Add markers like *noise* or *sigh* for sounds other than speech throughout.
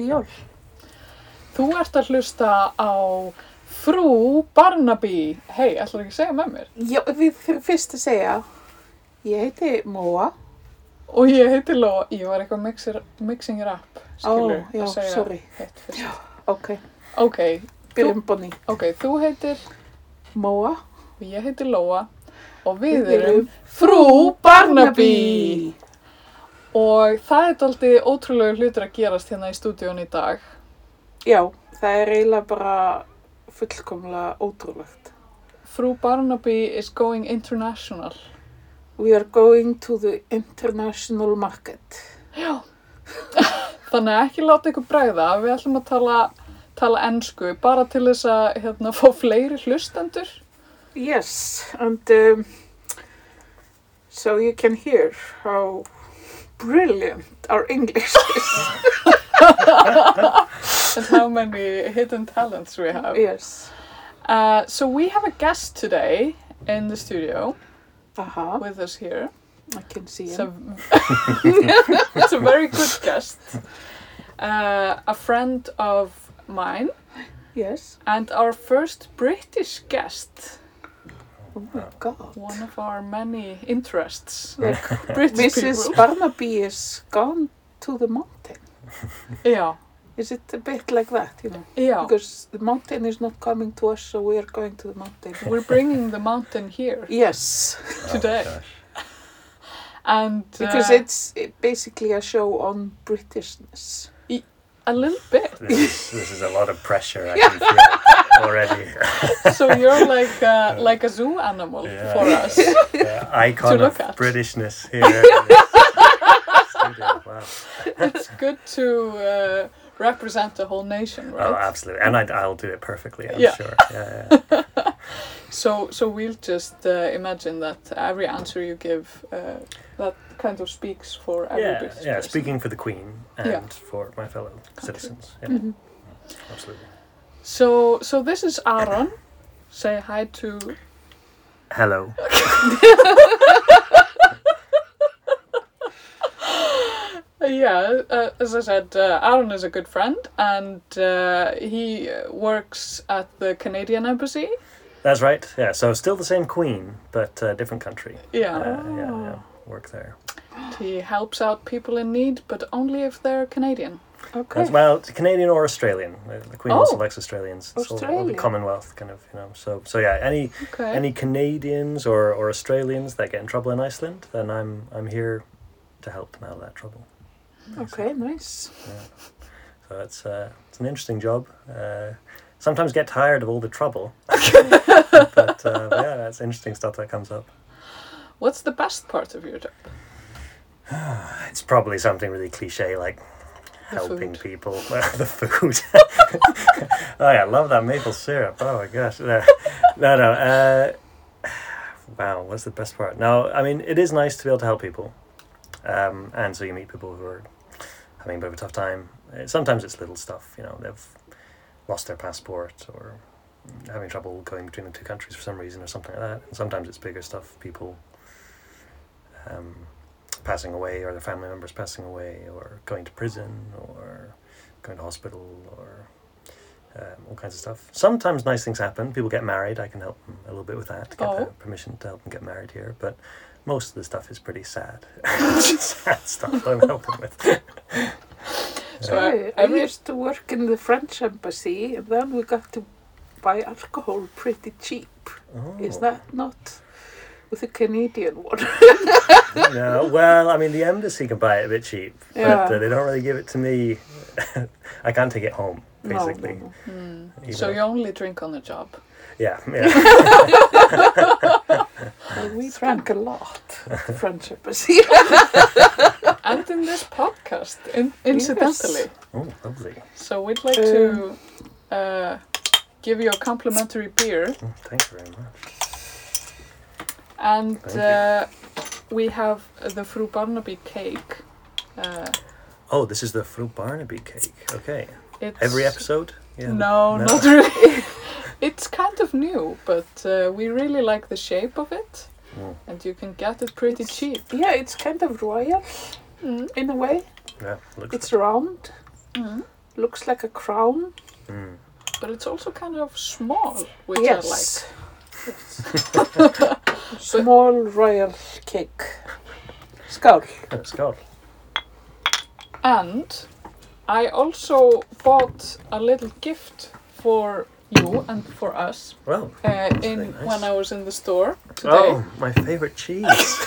Já. Kósi jól. Þú ert að hlusta á Frú Barnaby. Hei, ætlar ekki að segja með mér? Já, við fyrir fyrst að segja, ég heiti Móa. Og ég heiti Lóa, ég var eitthvað mixer, mixing it up, skilur, Ó, já, að segja sorry. hitt fyrst. Ok, Ok, byrjum bonni. ok, þú heitir Móa. og ég heiti Lóa og við, Við erum erum Frú Barnaby. Og það er aldrei ótrúlega hlutur að gerast hérna í stúdíun í dag. Já, það er eiginlega bara fullkomlega ótrúlegt. Frú Barnaby is going international. We are going to the international market. Já. *laughs* Þannig að ekki láta ykkur bregða, við ætlum að tala, tala ennsku bara til þess að hérna, *laughs* fá fleiri hlustendur. Yes, and um, so you can hear how brilliant our English *laughs* is. And how many hidden talents we have. yes. Uh, so we have a guest today in the studio Aha, with us here. I can see It's him. a, *laughs* it's a very good guest. Uh, a friend of mine Yes. and our first British guest. Oh my god. One of our many interests. *laughs* Like British Mrs. people. Barnaby is gone to the mountain. Já, Is it a bit like that, you know? já. Because the mountain is not coming to us, so we are going to the mountain. We're bringing the mountain here Yes, today. Oh, gosh. And because uh, it's uh, basically a show on Britishness. A little bit. This is, this is a lot of pressure I *laughs* can feel already. *laughs* So you're like uh, like a zoo animal Yeah. for us. Yeah, *laughs* icon of at. Britishness here. in this studio. Wow. It's good to uh, represent the whole nation, right? Oh, absolutely. And I, I'll do it perfectly, I'm Yeah. sure. Yeah, yeah. So so we'll just uh, imagine that every answer you give uh, that kind of speaks for every Yeah, yeah, speaking for the Queen and Yeah. for my fellow citizens. Yeah, Mhm. absolutely. So so this is Aaron. Say hi to Hello. *laughs* Yeah, uh, as I said, uh, Aaron is a good friend, and uh, he works at the Canadian Embassy. That's right. Yeah, so still the same Queen, but uh, different country. Yeah, Uh, yeah, yeah. Work there. He helps out people in need, but only if they're Canadian. Okay. That's- well, Canadian or Australian. The Queen also Oh. likes Australians. It's all- all the Commonwealth, kind of, you know. So, so yeah, any Okay. any Canadians or, or Australians that get in trouble in Iceland, then I'm I'm here to help them out of that trouble. Okay, nice. Yeah. So it's uh, it's an interesting job. Uh, sometimes get tired of all the trouble, *laughs* *laughs* but uh, yeah, that's interesting stuff that comes up. What's the best part of your job? *sighs* It's probably something really cliche like The helping food. people. *laughs* the food. *laughs* oh yeah, I love that maple syrup. Oh my gosh. No, no. no uh, wow, what's the best part? No, I mean it is nice to be able to help people, um, and so you meet people who are having a bit of a tough time. Uh, Sometimes it's little stuff, you know, they've lost their passport or having trouble going between the two countries for some reason or something like that. And sometimes it's bigger stuff, people um, passing away or their family members passing away or going to prison or going to hospital or um, all kinds of stuff. Sometimes nice things happen. People get married. I can help them a little bit with that. Get Oh. permission to help them get married here. But most of the stuff is pretty sad. *laughs* sad stuff I'm helping with. *laughs* So, I, uh, I every- used to work in the French embassy, and then we got to buy alcohol pretty cheap. Oh. Is that not with a Canadian one? *laughs* no, well, I mean, the embassy can buy it a bit cheap, but Yeah. uh, they don't really give it to me. *laughs* I can't take it home, No, no, basically. no. Hmm. You So know. you only drink on the job. Yeah, *laughs* yeah. Well, we drank a lot at the French embassy. and in this podcast, in, incidentally. oh, lovely. So we'd like to uh, give you a complimentary beer, Oh, thank you very much. And uh, we have the Fru Barnaby cake. Uh, Oh, this is the Fruit Barnaby cake. Okay. it's Every episode? Yeah. No, *laughs* not really. it's kind of new, but uh, we really like the shape of it, Mm. and you can get it pretty cheap. yeah, it's kind of royal. in a way. Yeah, looks. It's round. Mm. Looks like a crown. Mm. But it's also kind of small, which yes. I like. *laughs* Small royal cake. Skål. Let's go. And I also bought a little gift for you and for us Well, uh, in very nice. when I was in the store today. oh, my favorite cheese. *laughs*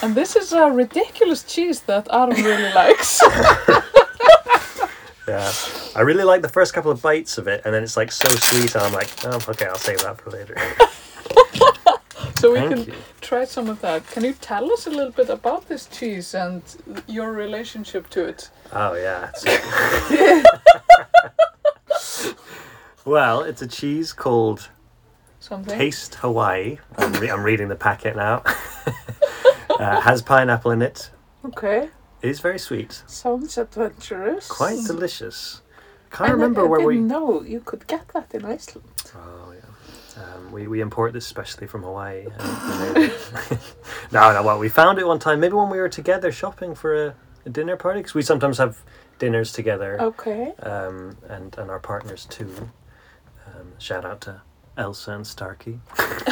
And this is a ridiculous cheese that Aaron really likes. *laughs* yeah, I really like the first couple of bites of it, and then it's like so sweet, and I'm like, oh, okay, I'll save that for later. *laughs* so we Thank can you. try some of that. Can you tell us a little bit about this cheese and your relationship to it? Oh yeah. it's- *laughs* well, it's a cheese called Something? Taste Hawaii. I'm, re- I'm reading the packet now. *laughs* uh, has pineapple in it. Okay. It is very sweet. Sounds adventurous. Quite delicious. Can't And remember I, where we. didn't know you could get that in Iceland. Oh yeah. Um, we, we import this specially from Hawaii. we it. *laughs* no, no. Well, we found it one time. Maybe when we were together shopping for a, a dinner party, because we sometimes have dinners together, Okay. um, and and our partners too. Um, shout out to Elsa and Starkey.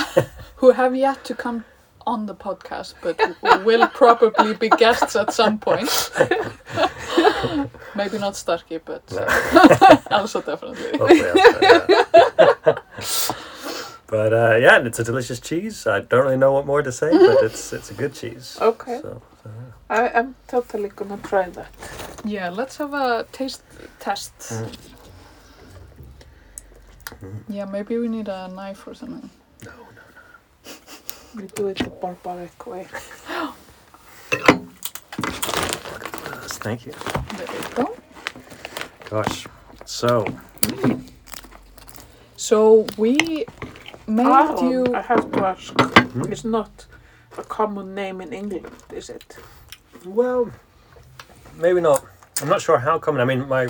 *laughs* Who have yet to come on the podcast, but we will probably be guests at some point. *laughs* Maybe not Starkey, but uh, *laughs* Elsa definitely. *laughs* Hopefully yeah. but uh, yeah, and it's a delicious cheese. I don't really know what more to say, but it's it's a good cheese. Okay. So, so, I am totally gonna try that. Yeah, let's have a taste test. Mm. Yeah, maybe we need a knife or something. No, no. We do it the barbaric way. Yes, Thank you. There we go. Gosh. So, So we made Aron, you. I have to ask. Hmm? It's not a common name in England, is it? well, maybe not. I'm not sure how common. I mean, my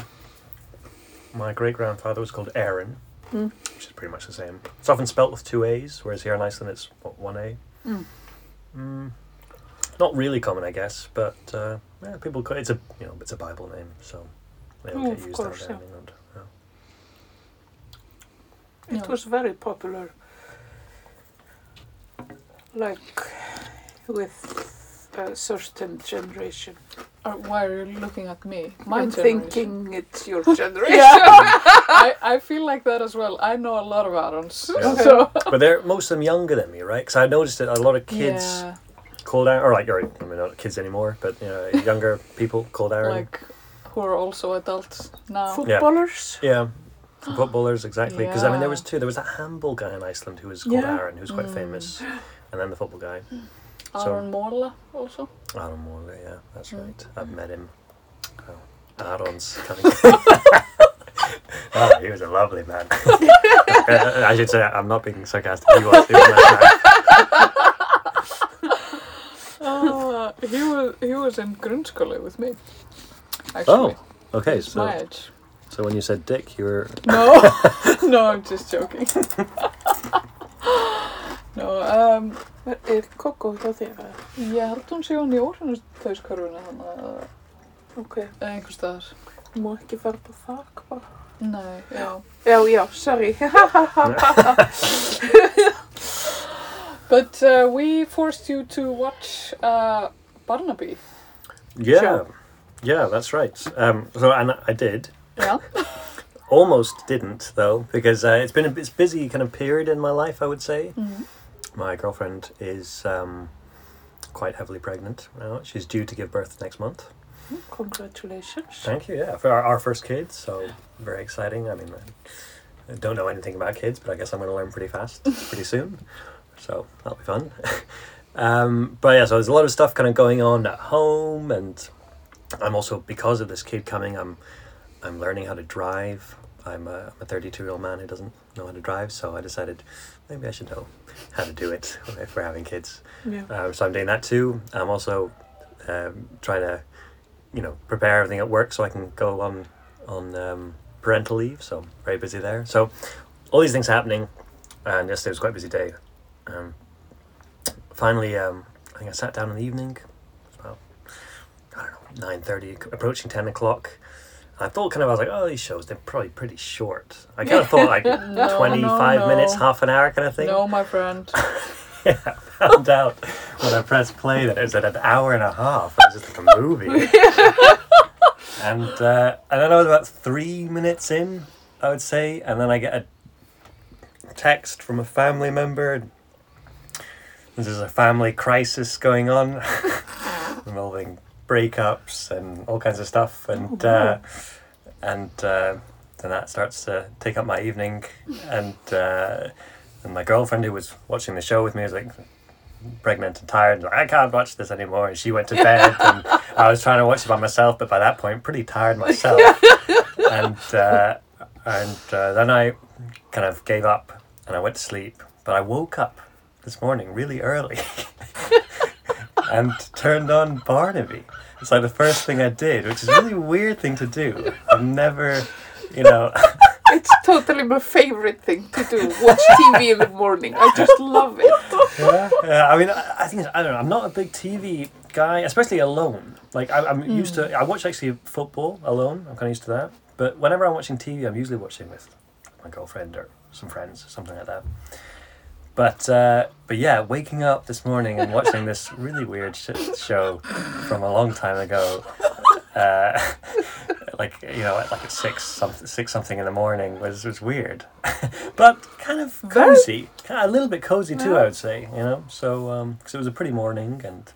my great grandfather was called Aaron, Mm. which is pretty much the same. It's often spelt with two A's, whereas here in Iceland it's what, one A. Mm. Mm, not really common, I guess, but uh, yeah, people. Call, it's a you know it's a Bible name, so they don't Oh, get used course, down there yeah. in England. Yeah. It Yeah. was very popular. Like with a certain generation. Or why are you looking at me? My I'm generation. thinking it's your *laughs* generation. Yeah, *laughs* I, I feel like that as well. I know a lot of Aarons. Yeah. So *laughs* but they're most of them younger than me, right? Because I noticed that a lot of kids yeah, called Aaron, or like, or, I mean, not kids anymore, but you know, younger people called Aaron. like who are also adults now. Footballers. Yeah, footballers exactly. Because I mean, there was two. There was that handball guy in Iceland who was called Yeah. Aaron, who was quite Mm. famous, and then the football guy, So- Aaron Morla also. Aaron Morley. Yeah, that's Mm. right. I've met him. Oh, Aaron's coming. oh, *laughs* he was a lovely man. *laughs* I should say I'm not being sarcastic. He was. He was. *laughs* Uh, he was he was in grundskole with me. Actually, Oh, okay. So, so when you said Dick, you were No, no, I'm just joking. No, um, Er Koko hjá þér? eða? ég held hún sé hún í óhrannustauðskörfuna þannig að Ok, eða einhver staðar. má ekki fara på þak bara. Nei, já. Já, já, sorry. *laughs* But uh, we forced you to watch uh, Barnaby. Yeah, Sure. yeah, that's right. Um, so and I did. Yeah. Almost didn't though, because uh, it's been a it's busy kind of period in my life. I would say Mm-hmm. My girlfriend is um, quite heavily pregnant now. She's due to give birth next month. Congratulations. Thank you. Yeah, for our, our first kid, so very exciting. I mean, I don't know anything about kids, but I guess I'm going to learn pretty fast, *laughs* pretty soon. So that'll be fun. *laughs* um, but yeah, so there's a lot of stuff kind of going on at home, and I'm also because of this kid coming, I'm I'm learning how to drive. I'm a, I'm a 32 year old man who doesn't know how to drive, so I decided maybe I should know how to do it *laughs* if we're having kids. Yeah. Um, so I'm doing that too. I'm also um, trying to, you know, prepare everything at work so I can go on on um, parental leave. So I'm very busy there. So all these things happening, and yesterday was quite a busy day. Um, finally, um, I think I sat down in the evening. It was about nine thirty, approaching ten o'clock. I thought kind of I was like, oh, these shows they're probably pretty short. I *laughs* kind of thought like No, twenty five no, minutes, half an hour kind of thing. No, my friend. *laughs* yeah, I found out when I pressed play that it was at an hour and a half. It was just like a movie. *laughs* and uh, and then I was about three minutes in, I would say, and then I get a text from a family member. There's a family crisis going on involving breakups and all kinds of stuff, and uh, and uh, then that starts to take up my evening, and uh, and my girlfriend who was watching the show with me was like pregnant and tired, like I can't watch this anymore, and she went to *laughs* bed, and I was trying to watch it by myself, but by that point, pretty tired myself, *laughs* and uh, and uh, then I kind of gave up and I went to sleep, but I woke up this morning really early *laughs* and turned on Barnaby. It's like the first thing I did, which is a really weird thing to do. I've never, you know, *laughs* It's totally my favorite thing to do. Watch TV in the morning. I just love it. yeah, yeah. I mean, I, I think I don't know. I'm not a big TV guy, especially alone. Like I, I'm used to. Mm. I watch actually football alone. I'm kind of used to that. But whenever I'm watching TV, I'm usually watching with my girlfriend or some friends, something like that. But uh, but yeah, waking up this morning and watching this really weird sh- show from a long time ago, uh, *laughs* like you know, like at six something six something in the morning was was weird, *laughs* but kind of cozy, kind of a little bit cozy too, Yeah. I would say. You know, so because it was a pretty morning and.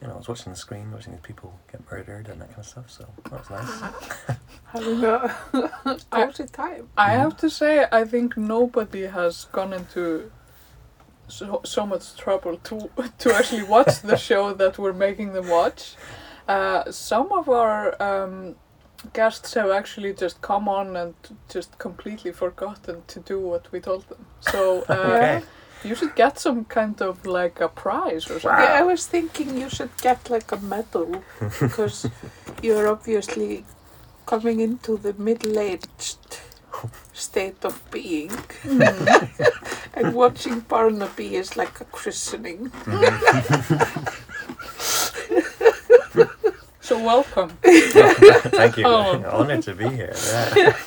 You know, I was watching the screen, watching these people get murdered and that kind of stuff. So that was nice. Having a cozy time. I have to say, I think nobody has gone into so, so much trouble to *laughs* to actually watch the *laughs* show that we're making them watch. Uh, some of our um, guests have actually just come on and just completely forgotten to do what we told them. So *laughs* uh, Okay. you should get some kind of like a prize or something. Wow. Yeah, I was thinking you should get like a medal because you're obviously coming into the middle-aged *laughs* state of being, *laughs* and watching Barnaby is like a christening. *laughs* So welcome. Thank you. Oh. Honored to be here. Yeah.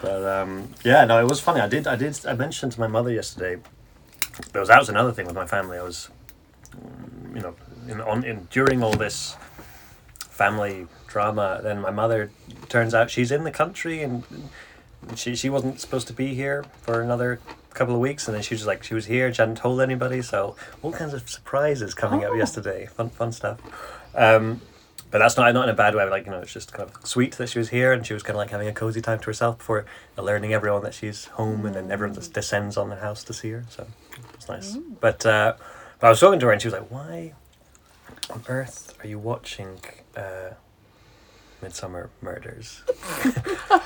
but um, yeah, no, it was funny. I did, I did, I mentioned to my mother yesterday. There was that was another thing with my family. I was, mm, you know, in on in during all this family drama. Then my mother turns out she's in the country and she she wasn't supposed to be here for another couple of weeks. And then she was like she was here she hadn't told anybody. So all kinds of surprises coming up Oh. yesterday. Fun fun stuff. Um, but that's not not in a bad way. Like you know it's just kind of sweet that she was here and she was kind of like having a cozy time to herself before alerting everyone that she's home and then everyone just descends on the house to see her. So it's nice. But uh, but I was talking to her and she was like why on earth are you watching uh, Midsomer Murders. *laughs*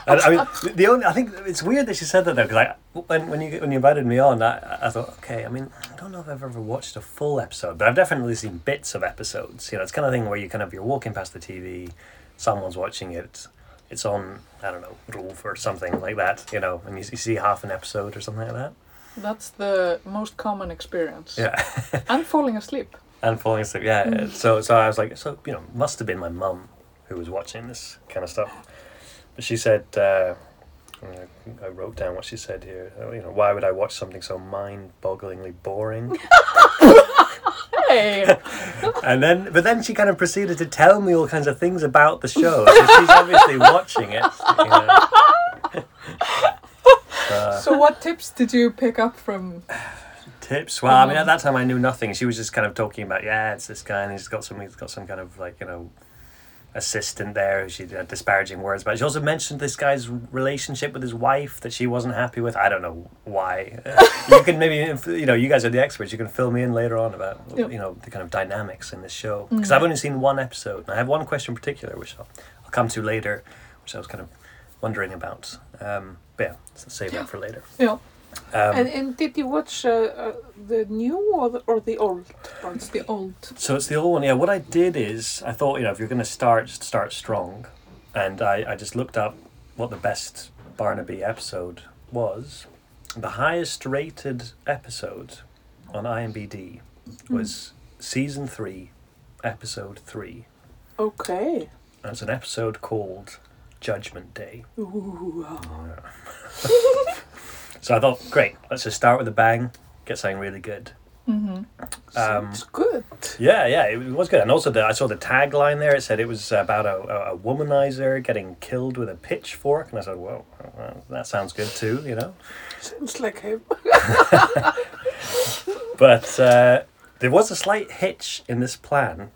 and, I mean, the- only I think it's weird that she said that though, because I when when you when you invited me on, I, I thought, okay, I mean, I don't know if I've ever watched a full episode, but I've definitely seen bits of episodes. You know, it's kind of thing where you kind of you're walking past the TV, someone's watching it, it's on I don't know RÚV or something like that, you know, and you, you see half an episode or something like that. That's the most common experience. Yeah. And falling asleep. *laughs* and falling asleep. Yeah. *laughs* So so I was like, so you know, must have been my mum who was watching this kind of stuff. But she said, uh, I wrote down what she said here. uh, You know, why would I watch something so mind-bogglingly boring? *laughs* And then, but then she kind of proceeded to tell me all kinds of things about the show. So she's obviously *laughs* watching it. You know. Uh, so what tips did you pick up from tips. Well, I mean, at that time I knew nothing. She was just kind of talking about, yeah, it's this guy, and he's got some, he's got some kind of like you know, assistant there. She had disparaging words, but she also mentioned this guy's relationship with his wife that she wasn't happy with. I don't know why. *laughs* You can maybe, you know, you guys are the experts. You can fill me in later on about Yeah. you know the kind of dynamics in this show because I've only seen one episode, and I have one question in particular which I'll, I'll come to later, which I was kind of wondering about. Um, but yeah, so save that for later. Yeah. Um, And, and did you watch uh, uh, the new or the, or the old It's ones? the old. So it's the old one. Yeah. What I did is I thought you know if you're going to start start strong, and I I just looked up what the best Barnaby episode was. The highest rated episode on IMBD was season three, episode three. Okay. And it's an episode called Judgment Day. Ooh. *laughs* *laughs* So I thought, great, let's just start with a bang, get something really good. Mm-hmm. Um, Sounds good. Yeah, yeah, it was good. And also, the, I saw the tagline there. It said it was about a, a, womanizer getting killed with a pitchfork. And I said, whoa, well, that sounds good too, you know? Sounds like him. *laughs* But uh, there was a slight hitch in this plan.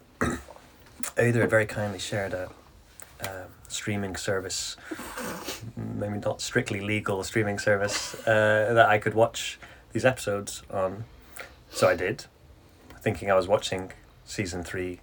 Either had very kindly shared a um streaming service, maybe not strictly legal streaming service, uh, that I could watch these episodes on. So I did, thinking I was watching season three,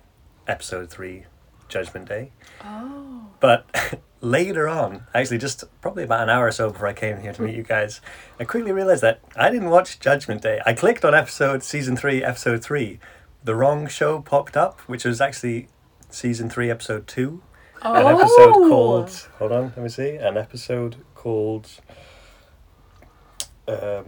episode three, Judgment Day. Oh. But *laughs* later on, actually, just probably about an hour or so before I came here to meet you guys, I quickly realized that I didn't watch Judgment Day. I clicked on episode season three, episode three. The wrong show popped up, which was actually season three, episode two. Oh. An episode called. Hold on, let me see. An episode called. Um,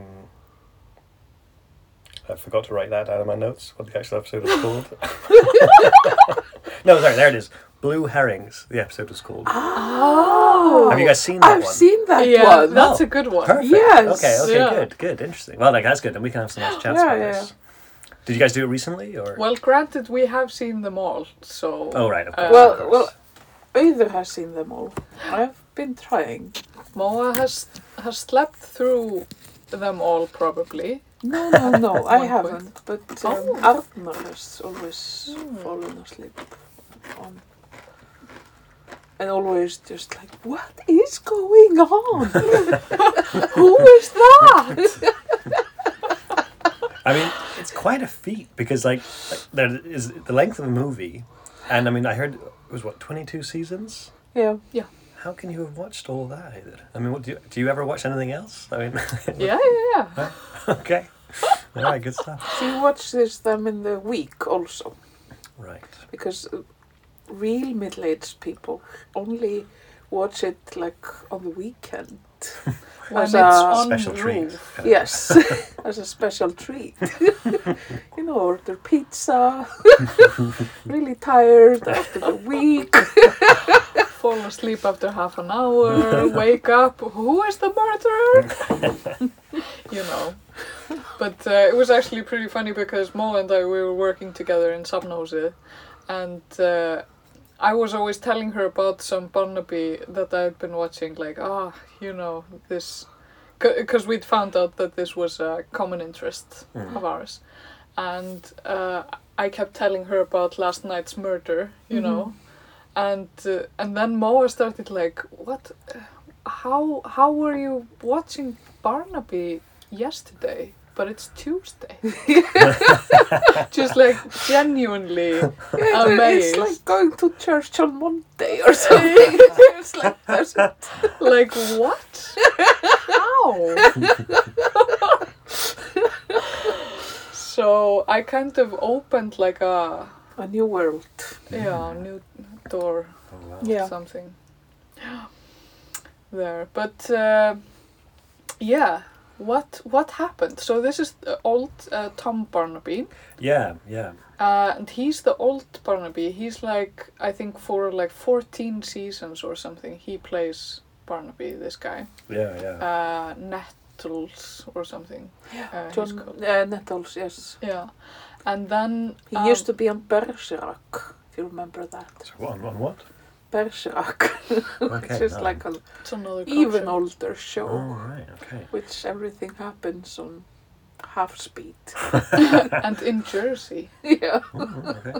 I forgot to write that down in my notes. What the actual episode was called. *laughs* no, sorry, there it is. Blue Herrings. The episode was called. Oh. Have you guys seen that I've one? seen that yeah, one. that's Oh, a good one. Perfect. Yes. Okay. Okay. Yeah. Good. Good. Interesting. Well, like that's good. Then we can have some nice chats Yeah, about yeah. this. Did you guys do it recently or? Well, granted, we have seen them all, so. oh right. Of Uh, Well, of course. well, Either has seen them all. I've been trying. Moa has has slept through them all probably. No, no, no, *laughs* I haven't. But um, Oh. Arnar has always Hmm. fallen asleep on. And always just like, what is going on? *laughs* Who is that? I mean, it's quite a feat because like, like there is the length of a movie, and I mean, I heard it was what twenty two seasons. yeah. Yeah. How can you have watched all that? Either? I mean, what do you, do you ever watch anything else? I mean, *laughs* Yeah, yeah, yeah. okay, all right, good stuff. So you watch this them in the week also. Right. Because uh, real middle-aged people only watch it like on the weekend. *laughs* *laughs* As a- Special treat. Yes, as a special treat. you know, order pizza. *laughs* really tired after the week. *laughs* Fall asleep after half an hour, wake up, who is the murderer? you know. But uh, it was actually pretty funny because Mo and I we were working together in Samnose and uh, I was always telling her about some Barnaby that I had been watching, like, ah, you know, this. Because we'd found out that this was a common interest Mm. of ours. And uh, I kept telling her about last night's murder, you Mhm. know. And uh, and then Moa started like, what? uh, How how were you watching Barnaby yesterday? But it's Tuesday. *laughs* Just like genuinely Yeah, *laughs* it's like going to church on Monday or *laughs* something. it's like like what? How? so I kind of opened like a a new world. yeah new door Oh, wow. Yeah. something *gasps* there. But uh, yeah, what what happened? So this is the old uh, Tom Barnaby, Yeah. Yeah. uh, and he's the old Barnaby. He's like I think for like fourteen seasons or something. He plays Barnaby. This guy, Yeah. Yeah. uh, Nettles or something. Uh, he's John called. uh, Nettles, yes. Yeah, and then He um, used to be on Bergerac, if you remember that. So on, on what? Bergerac. *laughs* Okay. it's just no. like an it's another even older show, Oh right. Okay. which everything happens on half speed. *laughs* *laughs* and in Jersey. yeah. Oh, okay.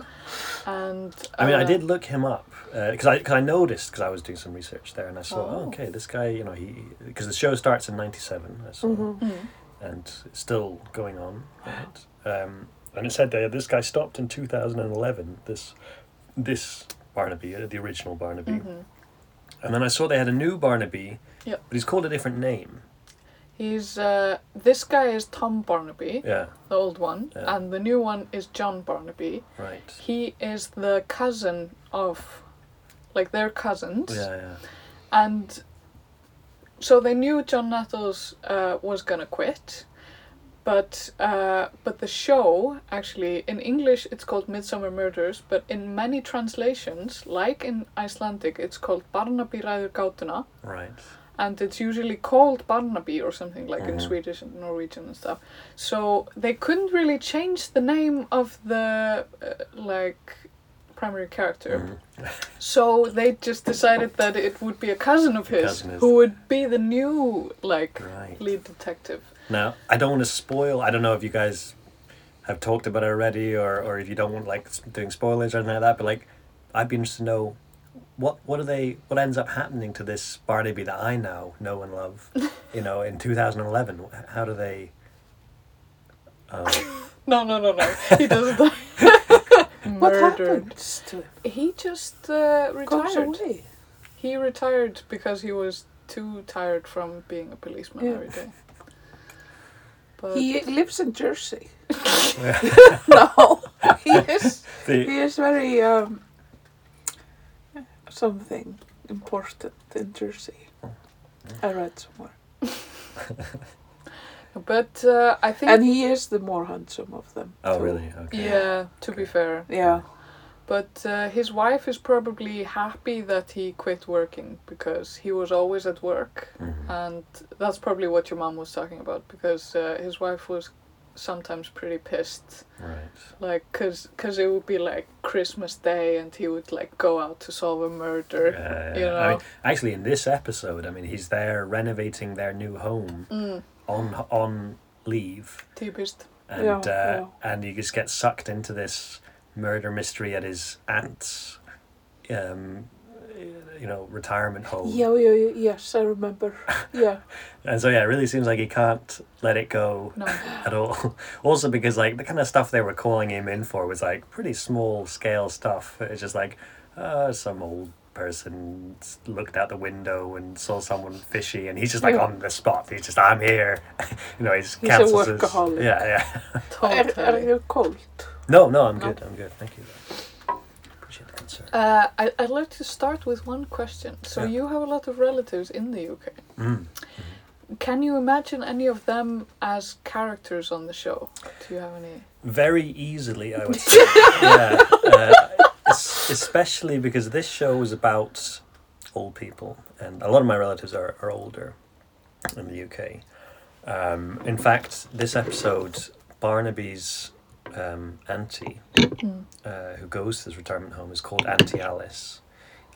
And I mean, I uh, did look him up because I cause I noticed because I was doing some research there, and I saw, oh. Oh. okay, this guy, you know, he because the show starts in '97, I saw, Mhm. Mm. and it's still going on, right? Um, and it said there this guy stopped in 2011. This this Barnaby, uh, the original Barnaby, Mhm. and then I saw they had a new Barnaby, Yep. but he's called a different name. He's uh, this guy is Tom Barnaby, Yeah, the old one, Yeah. and the new one is John Barnaby. right. He is the cousin of, like they're cousins, Yeah, yeah. and so they knew John Nettles uh, was gonna quit, But uh, but the show actually in English it's called Midsomer Murders, but in many translations, like in Icelandic, it's called Barnaby ræður gátuna, Right. and it's usually called Barnaby or something like in Mhm. Swedish and Norwegian and stuff. So they couldn't really change the name of the uh, like primary character. Mhm. *laughs* So they just decided that it would be a cousin of his Cousin who would be the new like Right. lead detective. Now, I don't want to spoil. I don't know if you guys have talked about it already, or, or if you don't want like doing spoilers or anything like that. But like, I'd be interested to know what what are they? What ends up happening to this Barnaby that I now know and love? you know, in two thousand and eleven. How do they? Um, *laughs* No, no, no, no. He doesn't die. *laughs* What happened to him? He just uh, retired. He retired because he was too tired from being a policeman Yeah. every day. But He lives in Jersey. *laughs* no, he is. the, He is very um, something important in Jersey. I read somewhere, *laughs* but uh, I think and he is the more handsome of them. oh, too. really? Okay. yeah. To be fair, Yeah. But uh, his wife is probably happy that he quit working because he was always at work, Mhm. and that's probably what your mom was talking about because uh, his wife was sometimes pretty pissed Right. like cause, cause it would be like christmas day and he would like go out to solve a murder Uh, you I know mean, actually, in this episode, I mean, he's there renovating their new home mm, on on leave. typist and Yeah, uh, yeah. and he just gets sucked into this murder mystery at his aunt's, um, you know, retirement home. Yeah, yeah, yeah, yes, I remember. *laughs* Yeah, And so yeah, it really seems like he can't let it go no at all. *laughs* also because like the kind of stuff they were calling him in for was like pretty small scale stuff. It's just like uh, some old person looked out the window and saw someone fishy, and he's just like Yeah. on the spot. He's just I'm here. *laughs* you know, he's He's a cancels his- workaholic. Yeah, yeah. are, are totally you cold? No, no, I'm No. good. I'm good. Thank you. Appreciate the concern. uh, I, i'd like to start with one question so Yeah. you have a lot of relatives in the uk Mm. can you imagine any of them as characters on the show do you have any Very easily, I would *laughs* say. yeah, uh, es- especially because this show is about old people, and a lot of my relatives are, are older in the UK. Um, in fact, this episode, Barnaby's um, auntie, Mm. uh, who goes to this retirement home, is called Auntie Alice.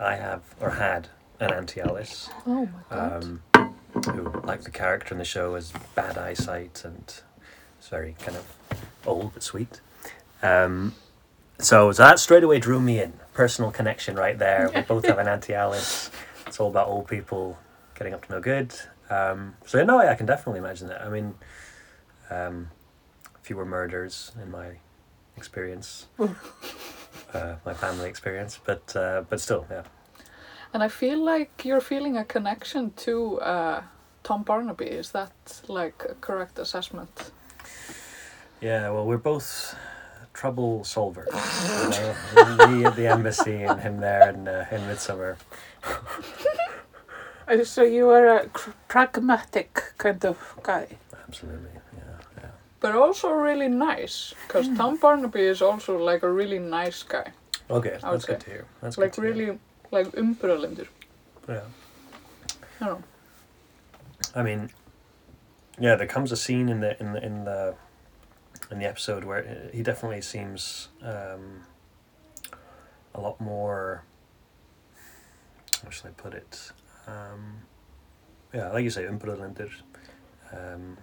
I have, or had, an Auntie Alice. oh my god um, who, like the character in the show, has bad eyesight and is very kind of old but sweet. Um, so, so that straight away drew me in. Personal connection right there. We both have an Auntie Alice. It's all about old people getting up to no good. Um, so, no, way I can definitely imagine that. I mean, um, fewer murders in my experience, *laughs* uh, my family experience, but uh, but still, yeah. and i feel like you're feeling a connection to uh, tom barnaby is that like a correct assessment Yeah, well, we're both trouble solvers. you know? *laughs* Me at the embassy and him there in, uh, in Midsomer. *laughs* So you are a pragmatic kind of guy. Absolutely. But also really nice because Tom Barnaby is also like a really nice guy, Okay, that's good say. to hear. That's like good to hear. really like umbrellendur. Yeah. I don't know. I mean, yeah, there comes a scene in the in the in the in the episode where uh, he definitely seems um, a lot more. How should I put it? Um, yeah, like you say, umbrellendur, um,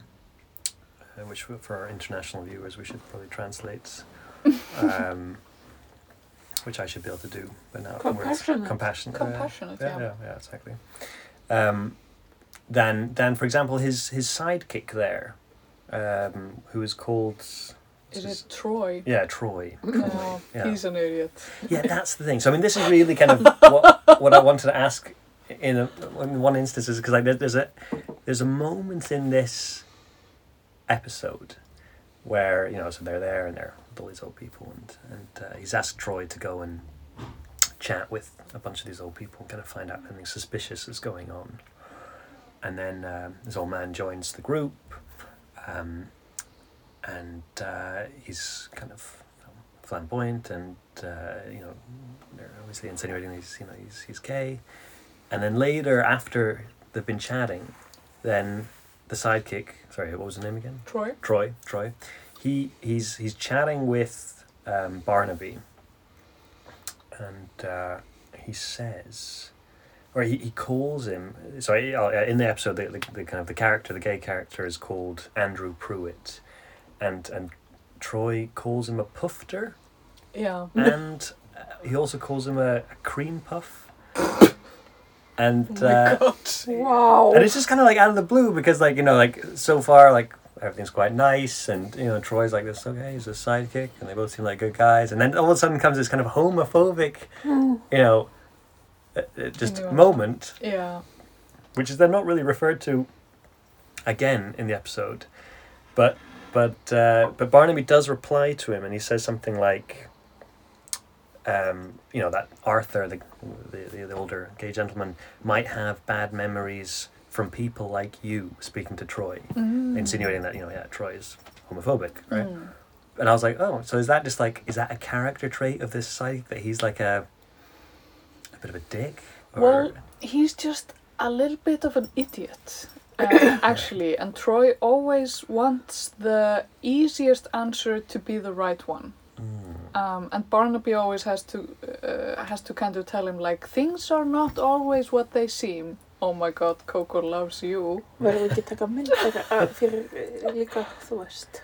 uh, which for- for our international viewers we should probably translate. *laughs* um, which I should be able to do, but now Compassionate. compassionate, Compassionate, yeah, yeah. yeah, yeah, exactly. Um, then, then, for example, his his sidekick there, um, who is called, Is it Troy? yeah, Troy. *clears throat* No, Yeah. he's an idiot. Yeah, that's the thing. So I mean, this is really kind of *laughs* what, what I wanted to ask in, a, in one instance is because like there's a there's a moment in this episode where you know so they're there and they're all these old people and and uh, he's asked Troy to go and chat with a bunch of these old people and kind of find out anything suspicious is going on. And then um, this old man joins the group. Um, and uh, he's kind of flamboyant, and uh, you know, they're obviously insinuating he's you know he's he's gay, and then later after they've been chatting, then the sidekick, sorry, what was the name again? Troy. Troy. Troy. He he's he's chatting with um, Barnaby, and uh, he says, or he, he calls him. Sorry, uh, in the episode, the, the, the kind of the character, the gay character, is called Andrew Pruitt, and and Troy calls him a pufter, Yeah. and uh, he also calls him a, a cream puff. And Oh my uh, god. Wow. and it's just kind of like out of the blue because like you know like so far like everything's quite nice and you know Troy's like this okay he's a sidekick and they both seem like good guys and then all of a sudden comes this kind of homophobic Hmm. you know uh, uh, just Yeah. moment Yeah. which is then not really referred to again in the episode but but uh, but Barnaby does reply to him and he says something like um, you know that Arthur the, the the the older gay gentleman might have bad memories from people like you speaking to Troy Mm. insinuating that you know yeah Troy is homophobic right Mm. and I was like oh so is that just like is that a character trait of this site that he's like a a bit of a dick or Well, he's just a little bit of an idiot, uh, *coughs* actually. And Troy always wants the easiest answer to be the right one. Mm. Um, and Barnaby always has to uh, has to kind of tell him like things are not always what they seem. Oh my God, Coco loves you. Verðum við ekki taka mynd fyrir, uh, fyrir uh, líka, þú veist.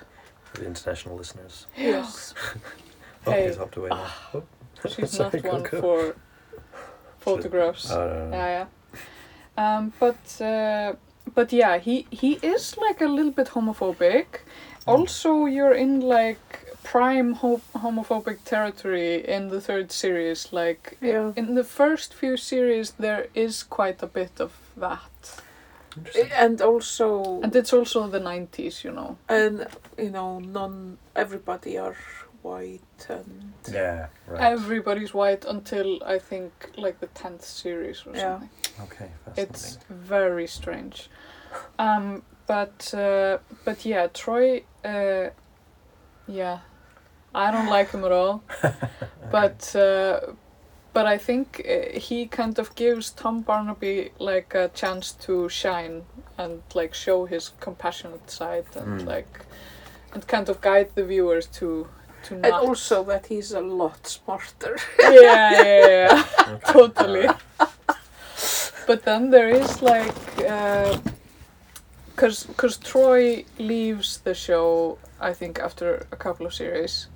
for the international listeners Yes. *laughs* oh Hey. he's hopped away now oh. She's *laughs* Sorry, not one Coco. for *laughs* photographs. Oh, no, no. Yeah, yeah. Um, but uh, but yeah, he he is like a little bit homophobic. Also, you're in like prime ho- homophobic territory in the third series. Like Yeah. in the first few series, there is quite a bit of that, And also, and it's also the '90s, you know. and you know, non everybody are white and yeah right Everybody's white until I think like the tenth series or Yeah. something. okay It's very strange. Um, but uh, but yeah, Troy. Uh, yeah, I don't like him at all. *laughs* But uh, but I think uh, he kind of gives Tom Barnaby like a chance to shine and like show his compassionate side and Mm. like and kind of guide the viewers to to and not. also that he's a lot smarter. yeah, yeah, yeah. *laughs* Okay. totally. but then there is like, because because Troy leaves the show, I think after a couple of series,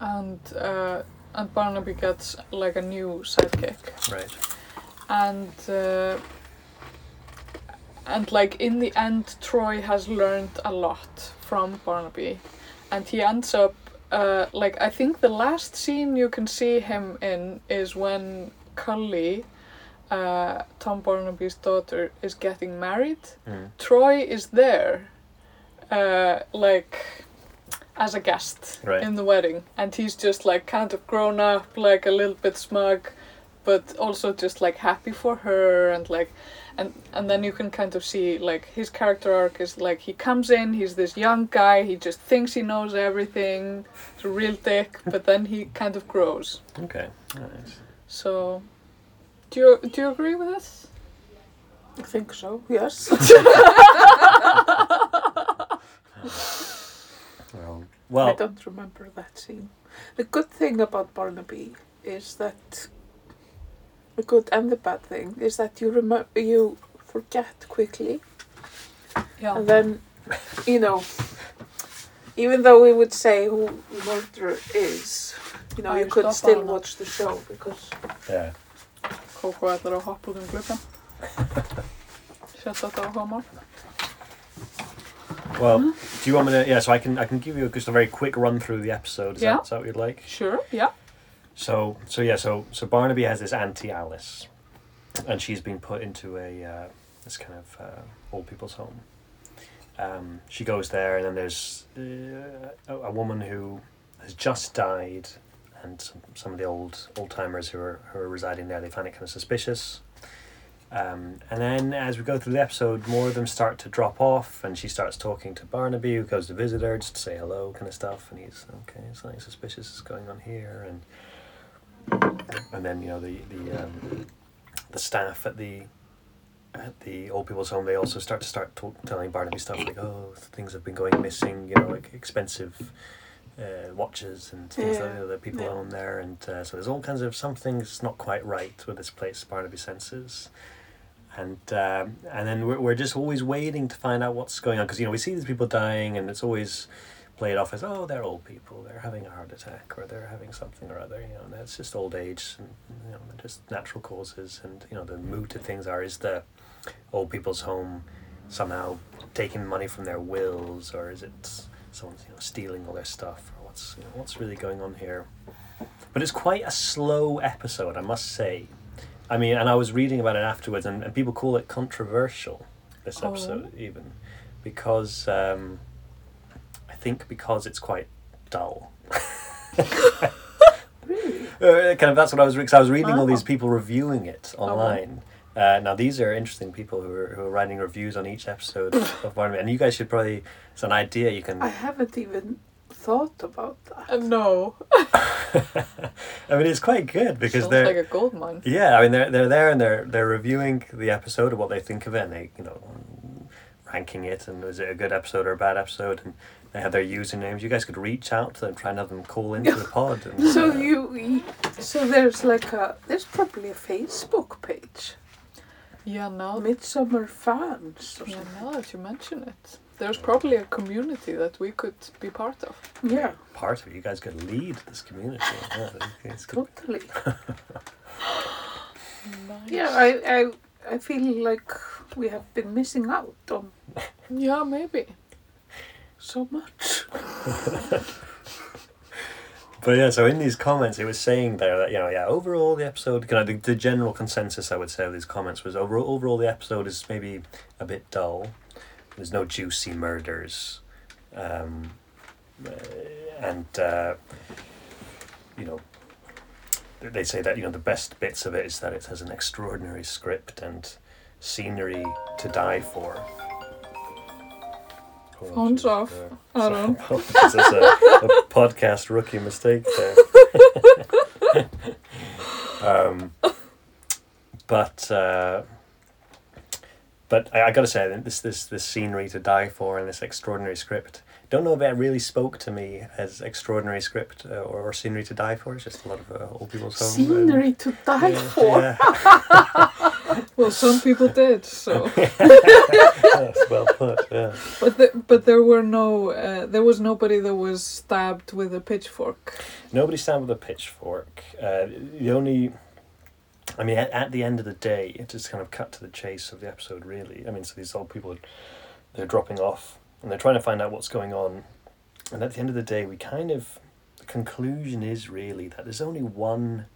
and uh, and Barnaby gets like a new sidekick, right and uh, and like in the end, Troy has learned a lot from Barnaby, and he ends up. Uh, like I think the last scene you can see him in is when Cully, uh, Tom Barnaby's daughter, is getting married. mm. Troy is there, uh, like as a guest Right. in the wedding, and he's just like kind of grown up, like a little bit smug, but also just like happy for her, and like, and and then you can kind of see like his character arc is like he comes in, he's this young guy, he just thinks he knows everything, he's a real dick, *laughs* but then he kind of grows. okay nice So, do you do you agree with this? I think so. Yes. *laughs* *laughs* well I don't remember that scene. The good thing about Barnaby is that the good and the bad thing is that you remember you forget quickly, Yeah. and then you know, even though we would say who murderer is, you know, Æ, you could still hana. watch the show because yeah Kókó ætlar að hoppa út um gluggan. Sett þetta á homar. Well do you want me to yeah so I can I can give you just a very quick run through the episode is, Yeah. that, is that what you'd like Sure, yeah. So so yeah, so so Barnaby has this auntie Alice, and she's been put into a uh, this kind of uh, old people's home. Um, she goes there, and then there's uh, a, a woman who has just died, and some, some of the old old timers who are who are residing there they find it kind of suspicious. Um, and then as we go through the episode, more of them start to drop off, and she starts talking to Barnaby, who goes to visit her just to say hello, kind of stuff. And he's okay, something suspicious is going on here, and and then you know the the um, the staff at the at the old people's home they also start to start talk, telling Barnaby stuff like oh things have been going missing, you know, like expensive uh, watches and things Yeah, like that, that people yeah. own there, and uh, so there's all kinds of something's not quite right with this place. Barnaby senses, and um, and then we're we're just always waiting to find out what's going on because you know we see these people dying, and it's always played off as oh they're old people, they're having a heart attack or they're having something or other, you know, and it's just old age and you know just natural causes, and you know the mood to things are is the old people's home somehow taking money from their wills or is it someone's you know stealing all their stuff or what's you know, what's really going on here? But it's quite a slow episode i must say i mean and i was reading about it afterwards and, and people call it controversial this Oh. episode even because um, i think because it's quite dull *laughs* Really? uh, kind of that's what I was because I was reading all these Oh. people reviewing it online. Uh, now these are interesting people who are, who are writing reviews on each episode of Barnaby, and you guys should probably it's an idea you can. I haven't even thought about that. Uh, no, *laughs* I mean, it's quite good because sounds they're like a gold mine. yeah. I mean, they're they're there and they're they're reviewing the episode of what they think of it, and they you know ranking it and is it a good episode or a bad episode, and they have their usernames. You guys could reach out to them, try and have them call into the *laughs* pod. And, So uh, you, you, so there's like a, there's probably a Facebook page, Yeah, now Midsomer fans. Or yeah, something. now that you mention it, there's probably a community that we could be part of. Yeah, part of it. You guys could lead this community. Yeah, it's good. totally. *laughs* Nice. Yeah, I, I, I feel like we have been missing out on yeah, maybe. so much. *laughs* But yeah, so in these comments, it was saying there that you know, yeah, overall the episode, kind of the, the general consensus I would say of these comments was overall, overall the episode is maybe a bit dull. There's no juicy murders, um, uh, and uh, you know, they say that you know the best bits of it is that it has an extraordinary script and scenery to die for. Phones off. I don't. Apologies, *laughs* That's a, a *laughs* podcast rookie mistake there. *laughs* um, but uh, but I, I gotta say, this this this scenery to die for and this extraordinary script. Don't know if it really spoke to me as extraordinary script uh, or, or scenery to die for. It's just a lot of uh, old people's home. and- Scenery to die yeah, for. Yeah, *laughs* Well, some people did. So, *laughs* that's well put. Yeah. but the, but there were no. Uh, there was nobody that was stabbed with a pitchfork. Nobody stabbed with a pitchfork. Uh, the only, I mean, at, at the end of the day, it just kind of cut to the chase of the episode. Really, I mean, so these old people, they're dropping off and they're trying to find out what's going on, and at the end of the day, we kind of, the conclusion is really that there's only one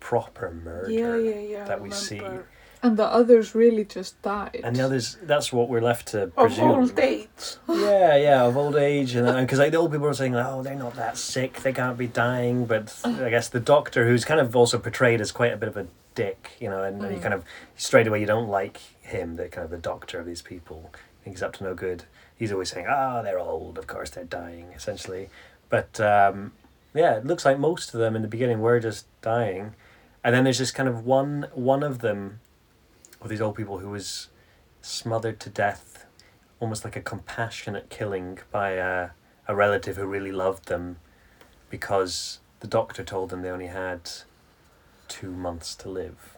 proper murder Yeah, yeah, yeah. That we see, remember. And the others really just died. and the others. That's what we're left to presume. Of presume. old age. Yeah, yeah, of old age, and because like the old people are saying, oh, they're not that sick, they can't be dying. But I guess the doctor, who's kind of also portrayed as quite a bit of a dick, you know, and you Mm. kind of straight away you don't like him, the kind of the doctor of these people. He's up to no good. He's always saying, ah, they're old, of course they're dying, essentially. But um, yeah, it looks like most of them in the beginning were just dying, and then there's just kind of one one of them, of these old people who was smothered to death almost like a compassionate killing by a, a relative who really loved them because the doctor told them they only had two months to live.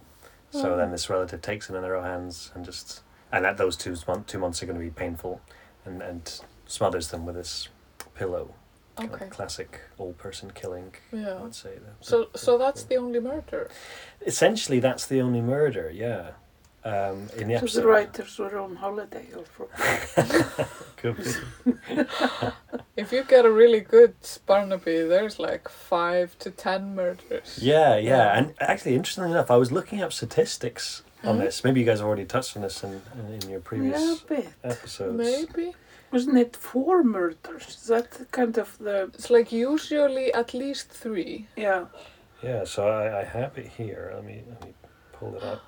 So Oh. then this relative takes them in their own hands and just and that those two month, two months are going to be painful and, and smothers them with this pillow. Kind of classic old person killing, Yeah. I would say. The- So so that's the only murder. essentially that's the only murder, yeah. Um, in the So episode. the writers were on holiday or for *laughs* Could be. *laughs* If you get a really good Barnaby, there's like five to ten murders. Yeah, yeah, Yeah. and actually, interestingly enough, I was looking up statistics on Mhm. this. Maybe you guys have already touched on this in in, in your yeah, previous a bit. episodes. Maybe. Wasn't it four murders? Is that kind of the It's like usually at least three. yeah? Yeah, so I, I have it here. Let me let me pull it up.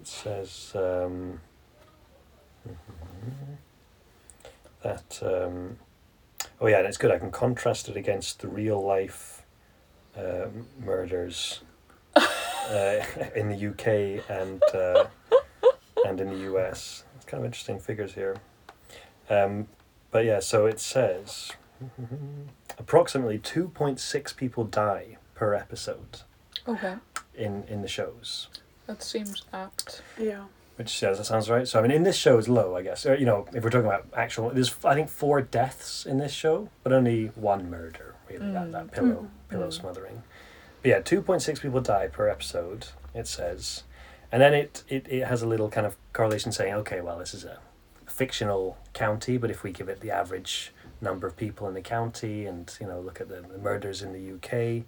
It says um, that. Um, oh yeah, and it's good. I can contrast it against the real life um, murders uh, *laughs* in the UK and uh, and in the US. It's kind of interesting figures here. Um, but yeah, so it says approximately two point six people die per episode Okay, in in the shows. That seems apt. Yeah. Which yeah, that sounds right. So I mean, in this show is low, I guess. Or, you know, if we're talking about actual, there's I think four deaths in this show, but only one murder. Really, that, that Mm. pillow Mm. pillow Mm. smothering. But yeah, two point six people die per episode. It says, and then it, it it has a little kind of correlation saying, okay, well, this is a fictional county, but if we give it the average number of people in the county, and you know, look at the, the murders in the UK,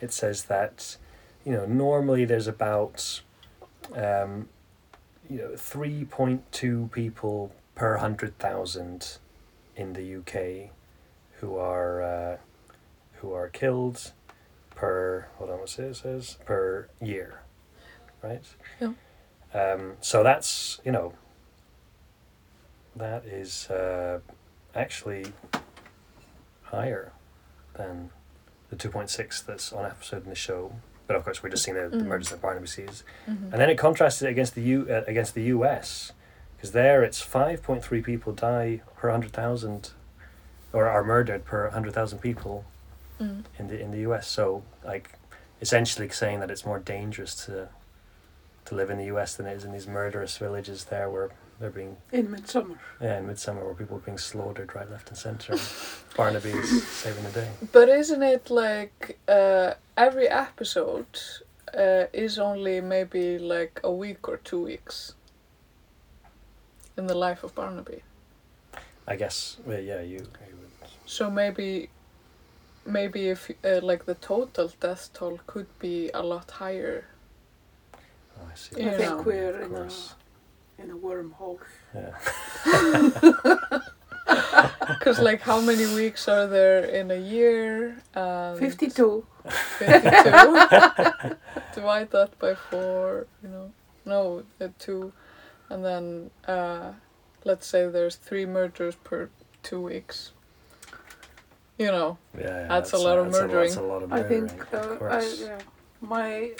it says that, you know, normally there's about. Um, you know, three point two people per hundred thousand in the UK who are uh, who are killed per hold on what's it, says per year, right? Yeah. Um, so that's you know that is uh, actually higher than the two point six that's on episode in the show. But of course, we're just seeing the, the Mm. murders that Barnaby sees. Mhm. And then it contrasts it against the U uh, against the U.S. because there it's five point three people die per hundred thousand, or are murdered per hundred thousand people Mm. in the in the U.S. So like, essentially saying that it's more dangerous to to live in the U.S. than it is in these murderous villages there where they're being In Midsomer. yeah in Midsomer where people are being slaughtered right left and center. *laughs* Barnaby is saving the day. But isn't it like uh, every episode uh, is only maybe like a week or two weeks in the life of Barnaby? I guess well, yeah you. you would, So maybe, maybe if uh, like the total death toll could be a lot higher. oh, I see. Yeah. I think we're Of in a, course. In a wormhole. Yeah. *laughs* Because like how many weeks are there in a year? And 52. 52. *laughs* Divide that by four, you know. No, uh, two. And then uh, let's say there's three murders per two weeks. You know. Yeah, yeah, That's a lot of that's a- murdering. That's a lot of I murdering. think of uh, I, yeah, my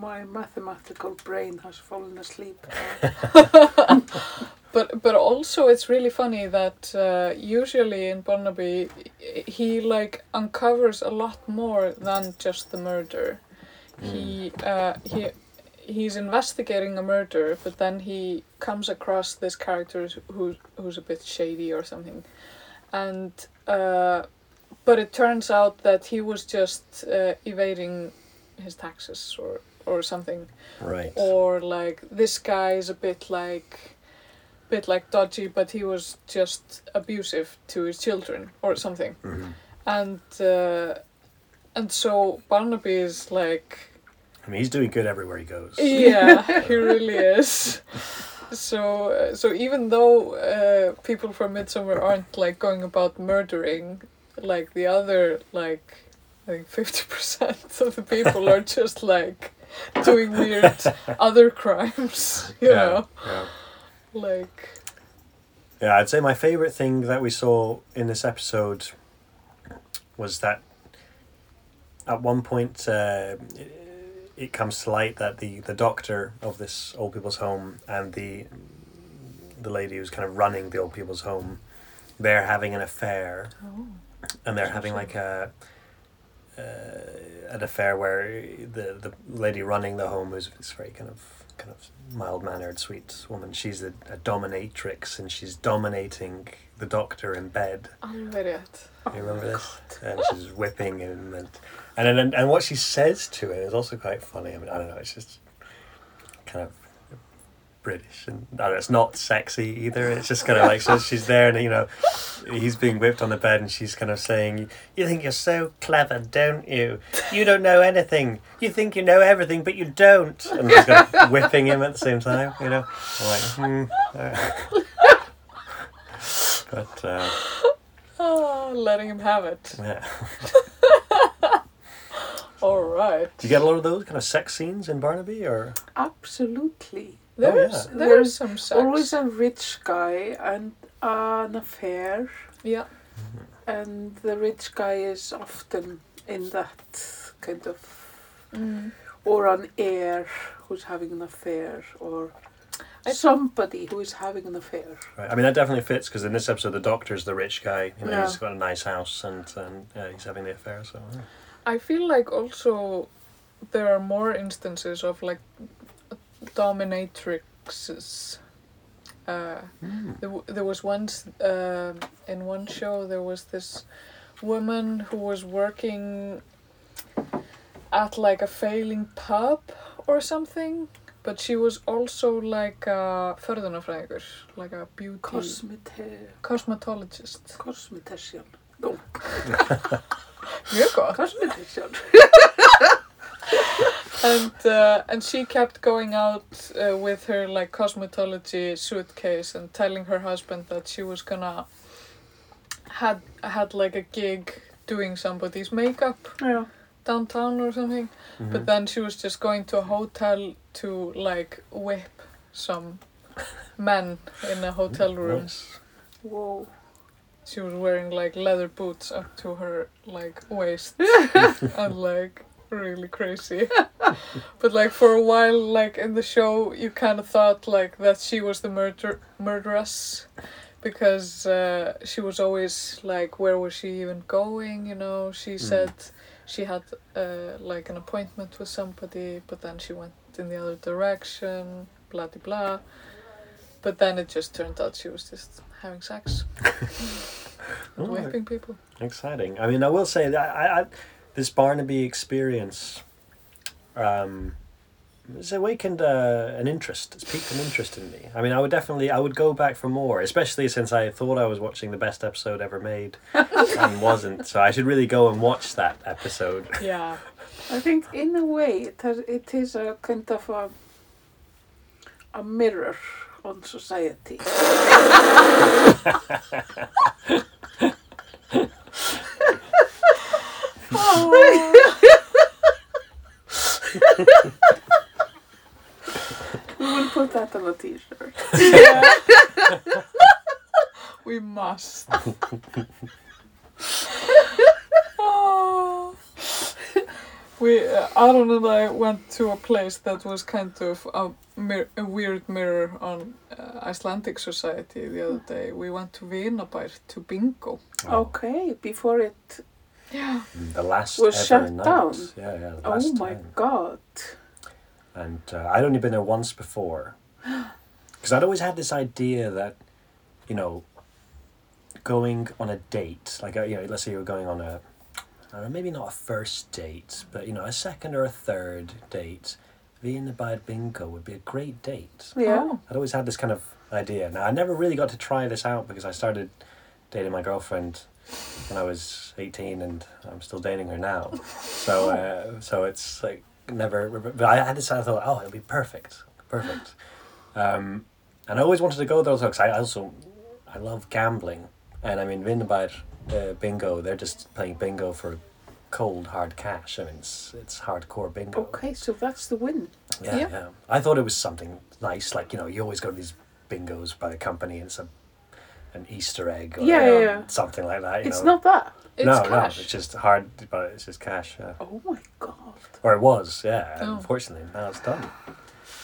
my mathematical brain has fallen asleep. *laughs* But but also it's really funny that uh, usually in Barnaby he like uncovers a lot more than just the murder. He uh, he he's investigating a murder, but then he comes across this character who who's a bit shady or something, and uh, but it turns out that he was just uh, evading his taxes or or something Right. or like this guy is a bit like bit like dodgy but he was just abusive to his children or something Mhm. and uh, and so barnaby is like I mean, he's doing good everywhere he goes. yeah *laughs* he really is so uh, so even though uh, people from Midsomer aren't like going about murdering like the other like i think 50% of the people are just like *laughs* doing weird *laughs* other crimes you know? yeah. like Yeah, I'd say my favorite thing that we saw in this episode was that at one point uh, it comes to light that the, the doctor of this old people's home and the the lady who's kind of running the old people's home, they're having an affair, oh and they're having like a uh, an affair where the the lady running the home is this very kind of kind of mild mannered, sweet woman. She's a, a dominatrix, and she's dominating the doctor in bed. alveg rétt You remember this? And she's *laughs* whipping him, and and then and what she says to him is also quite funny. I mean, I don't know. It's just kind of British, and know, it's not sexy either. It's just kind of like so she's there, and you know, he's being whipped on the bed, and she's kind of saying, "You think you're so clever, don't you? You don't know anything. You think you know everything, but you don't." And she's kind of *laughs* whipping him at the same time. You know, I'm like, hmm. *laughs* but uh, oh letting him have it yeah. *laughs* all right Do you get a lot of those kind of sex scenes in Barnaby, or Absolutely. There's yeah. there's There's some sex. Always a rich guy and an affair, yeah. and the rich guy is often in that kind of, Mm. or an heir who's having an affair, or somebody who is having an affair. Right. I mean, that definitely fits because in this episode, the doctor's the rich guy. You know, Yeah. he's got a nice house and, and yeah, he's having the affair. So yeah. I feel like also there are more instances of like dominatrixes. Uh, there, w- there was once um in one show there was this woman who was working at like a failing pub or something, but she was also like a förðunarfræðingur, like a beauty Cosmete, cosmetologist. cosmetician. *laughs* Mjög gott. Cosmetician. *laughs* and uh, and she kept going out uh, with her like cosmetology suitcase and telling her husband that she was gonna had had like a gig doing somebody's makeup Yeah. downtown or something Mm-hmm. but then she was just going to a hotel to like whip some men in a hotel room Nice. Whoa. she was wearing like leather boots up to her like waist *laughs* and like really crazy. *laughs* But like for a while like in the show you kind of thought like that she was the murder murderess because uh, she was always like where was she even going you know? She Mm. said she had uh, like an appointment with somebody but then she went in the other direction blah de blah. But then it just turned out she was just having sex. *laughs* Oh, whipping people Exciting. I mean, I will say that I, I this Barnaby experience um, has awakened uh, an interest. It's piqued an interest in me. I mean, I would definitely, I would go back for more, especially since I thought I was watching the best episode ever made *laughs* and wasn't. So I should really go and watch that episode. yeah *laughs* I think in a way it has it is a kind of a a mirror on society. *laughs* we will put that on a t-shirt. We must. Oh. we uh, and I went to a place that was kind of a, mir- a weird mirror on uh, Icelandic society the other day. We went to Vinabær to bingo. Okay, before it Yeah. The last Was shut night. down? Yeah, yeah. The Oh my time. god. And uh, I'd only been there once before. *gasps* Because I'd always had this idea that, you know, going on a date, like, uh, you know, let's say you're going on a, I don't know, maybe not a first date, but, you know, a second or a third date, being by bingo would be a great date. Yeah. Oh. I'd always had this kind of idea. Now, I never really got to try this out because I started dating my girlfriend when I was 18 and I'm still dating her now. So, uh, so it's like never, but I had this, I thought, oh, it'll be perfect, perfect. Um, and I always wanted to go there because I also, I love gambling. And I mean, Vinabær uh, bingo, they're just playing bingo for cold, hard cash. I mean, it's, it's hardcore bingo. Okay, so that's the win. Yeah, Yeah. yeah. I thought it was something nice, like you know, you always go to these bingos by the company, and it's a an Easter egg or Yeah, yeah, yeah. something like that. You It's know. not that. It's no, cash. no, it's just hard, but it's just cash. Yeah. Oh my god. Or it was, yeah. Oh. Unfortunately, now it's done.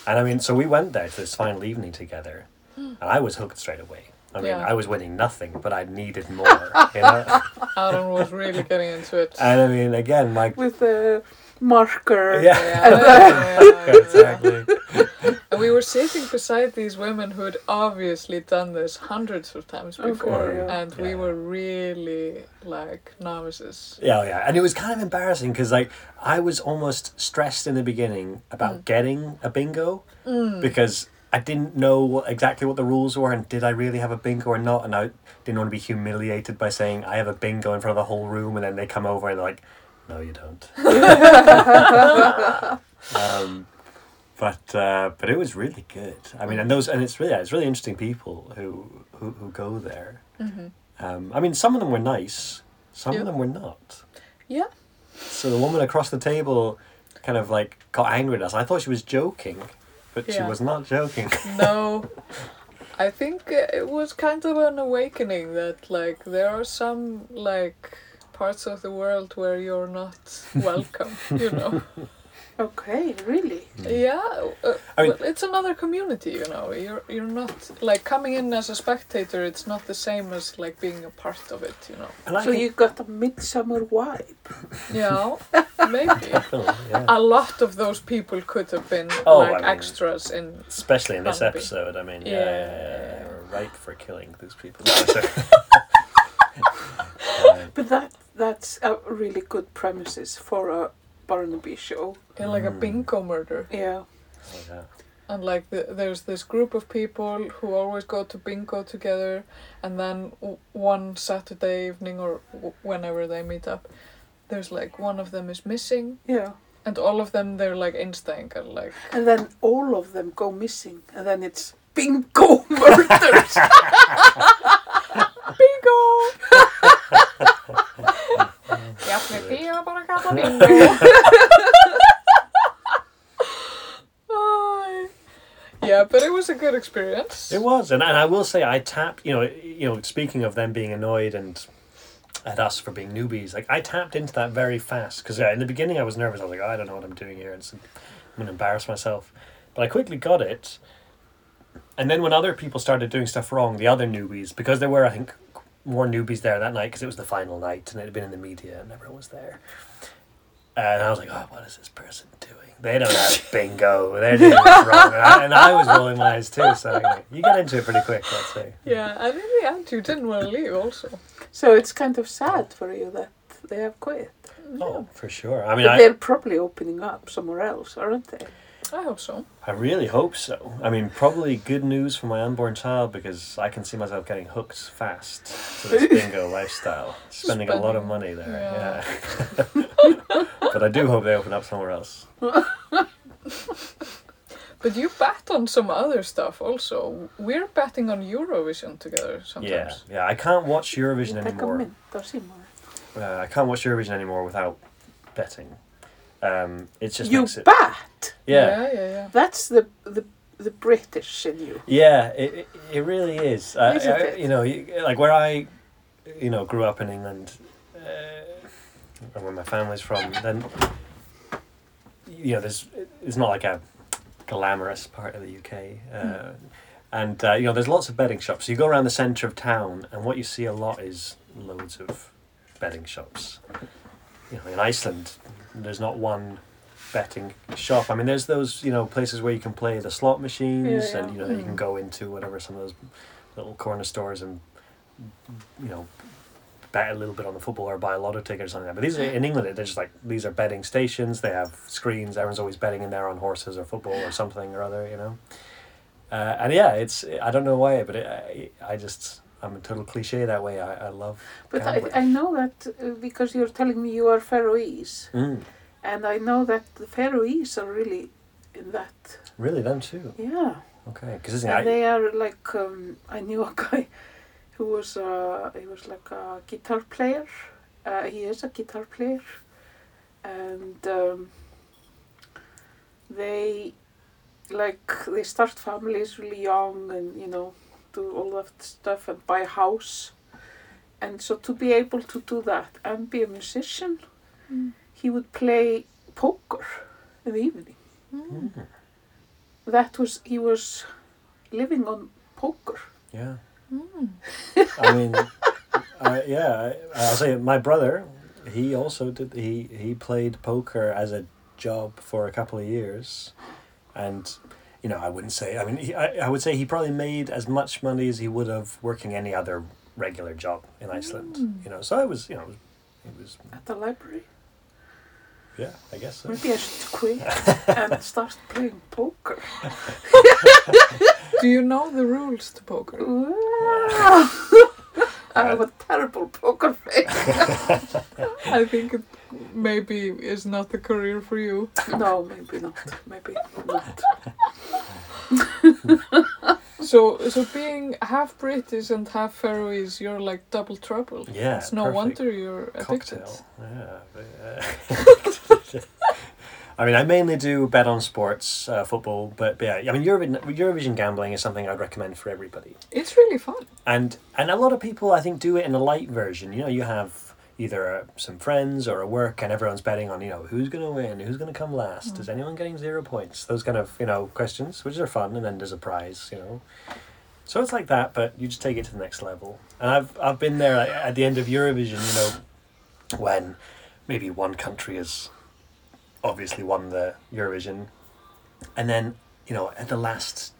And I mean, so we went there to this final evening together, and I was hooked straight away. I mean, Yeah. I was winning nothing, but I needed more. you know. *laughs* Aaron was really getting into it. And I mean, again, my With the marker. yeah, *laughs* Yeah, yeah, yeah. exactly. And we were sitting beside these women who had obviously done this hundreds of times Okay, before, yeah. and we were really like novices. Yeah, yeah, and it was kind of embarrassing because like I was almost stressed in the beginning about Mm. getting a bingo because I didn't know what, exactly what the rules were and did I really have a bingo or not, and I didn't want to be humiliated by saying I have a bingo in front of the whole room, and then they come over and they're like, "No, you don't." *laughs* um, but uh, but it was really good. I mean, and those and it's really yeah, it's really interesting people who who, who go there. Mm-hmm. Um, I mean, some of them were nice, some Yeah. of them were not. Yeah. So the woman across the table kind of like got angry at us. I thought she was joking, but she was not joking. *laughs* no. I think it was kind of an awakening that like there are some like parts of the world where you're not *laughs* welcome, you know. *laughs* Okay, really? Yeah, uh, I mean- well, it's another community, you know. You're you're not like coming in as a spectator. It's not the same as like being a part of it, you know. And I So think- you got a Midsomer vibe. *laughs* Yeah, maybe. Definitely, *laughs* yeah. A lot of those people could have been Oh, like I mean- extras in. Especially in this Can't episode, I mean, yeah, Yeah. yeah, yeah, yeah, ripe for killing these people. No. *laughs* But that that's a really good premises for a Barnaby show. in like a Mm. bingo murder. Yeah. oh, yeah. And like the, there's this group of people who always go to bingo together, and then w- one Saturday evening or w- whenever they meet up, there's like one of them is missing, Yeah. and all of them they're like instinct and like And then all of them go missing, and then it's bingo *laughs* murders. *laughs* bingo. *laughs* Jafni Píu bara kalla bingo. Yeah, but it was a good experience. It was, and, and I will say, I tapped. You know, you know. Speaking of them being annoyed and at us for being newbies, like I tapped into that very fast because in the beginning I was nervous. I was like, oh, I don't know what I'm doing here. It's, I'm going to embarrass myself, but I quickly got it. And then when other people started doing stuff wrong, the other newbies, because there were I think more newbies there that night because it was the final night and it had been in the media and everyone was there. And I was like, oh, what is this person doing? They don't have *laughs* bingo. They're doing this wrong. And I, and I was rolling my eyes too. So you, know, you get into it pretty quick, I'd say. Yeah, and in the end, you didn't want to leave. Also, so it's kind of sad for you that they have quit. Oh, for sure. I mean, but I, they're probably opening up somewhere else, aren't they? I hope so. I really hope so. I mean, probably good news for my unborn child because I can see myself getting hooked fast to this *laughs* bingo lifestyle, spending a lot of money there. Yeah. *laughs* but I do hope they open up somewhere else. *laughs* But you bet on some other stuff also. We're betting on Eurovision together sometimes. yeah. yeah. I can't watch Eurovision anymore. mint or Simon. Uh, I can't watch Eurovision anymore without betting. Um, it just You makes it. bat. Yeah. yeah, yeah. yeah. That's the the the British in you. Yeah, it, it, it really is. Uh, Isn't I- it? You know, like where I, you know, grew up in England, uh, and where my family's from, then, you know, there's it's not like a glamorous part of the UK, uh, and uh, you know, there's lots of bedding shops. So you go around the centre of town, and what you see a lot is loads of bedding shops. You know, in Iceland, there's not one betting shop. I mean, there's those you know places where you can play the slot machines, Yeah, and you know you can go into whatever some of those little corner stores and you know bet a little bit on the football or buy a lotto ticket or something. Like that. But these are in England. They're just like these are betting stations. They have screens. Everyone's always betting in there on horses or football or something or other. You know. Uh, and yeah, it's I don't know why, but it, I, I just I'm a total cliche that way. I, I love. But I. I know that uh, because you're telling me you are Faroese, Mm, and I know that the Faroese are really in that. really, them too. Yeah, Okay, because I, they are like um, I knew a *laughs* guy who was uh, he was like a guitar player. Uh, he is a guitar player, and um, they like they start families really young, and you know do all that stuff and buy a house. And so to be able to do that and be a musician, Mm. he would play poker in the evening. Mm. Mm, That was he was living on poker. yeah. Mm. I mean, I, yeah, I, I'll say my brother. He also did. He he played poker as a job for a couple of years, and you know I wouldn't say. I mean, he, I I would say he probably made as much money as he would have working any other regular job in Iceland. Mm. You know, so I was. You know, it was. at the library. Yeah, I guess so. Maybe I should quit *laughs* and start playing poker. *laughs* *laughs* Do you know the rules to poker? Wow. I have a terrible poker face. *laughs* I think it maybe is not the career for you. No, maybe not. Maybe not. *laughs* So, so being half British and half Faroese, you're like double trouble. Yeah, It's no perfect. wonder you're addicted. cocktail. Yeah. *laughs* I mean, I mainly do bet on sports, uh, football, but, but yeah, I mean, Eurovision, Eurovision gambling is something I'd recommend for everybody. It's really fun. And and a lot of people, I think, do it in a light version. You know, you have either uh, some friends or a work, and everyone's betting on you know who's going to win, who's going to come last, is anyone getting zero points? Those kind of you know questions, which are fun, and then there's a prize. You know, so it's like that, but you just take it to the next level. And I've I've been there at, at the end of Eurovision. You know, when maybe one country has obviously won the Eurovision, and then you know at the last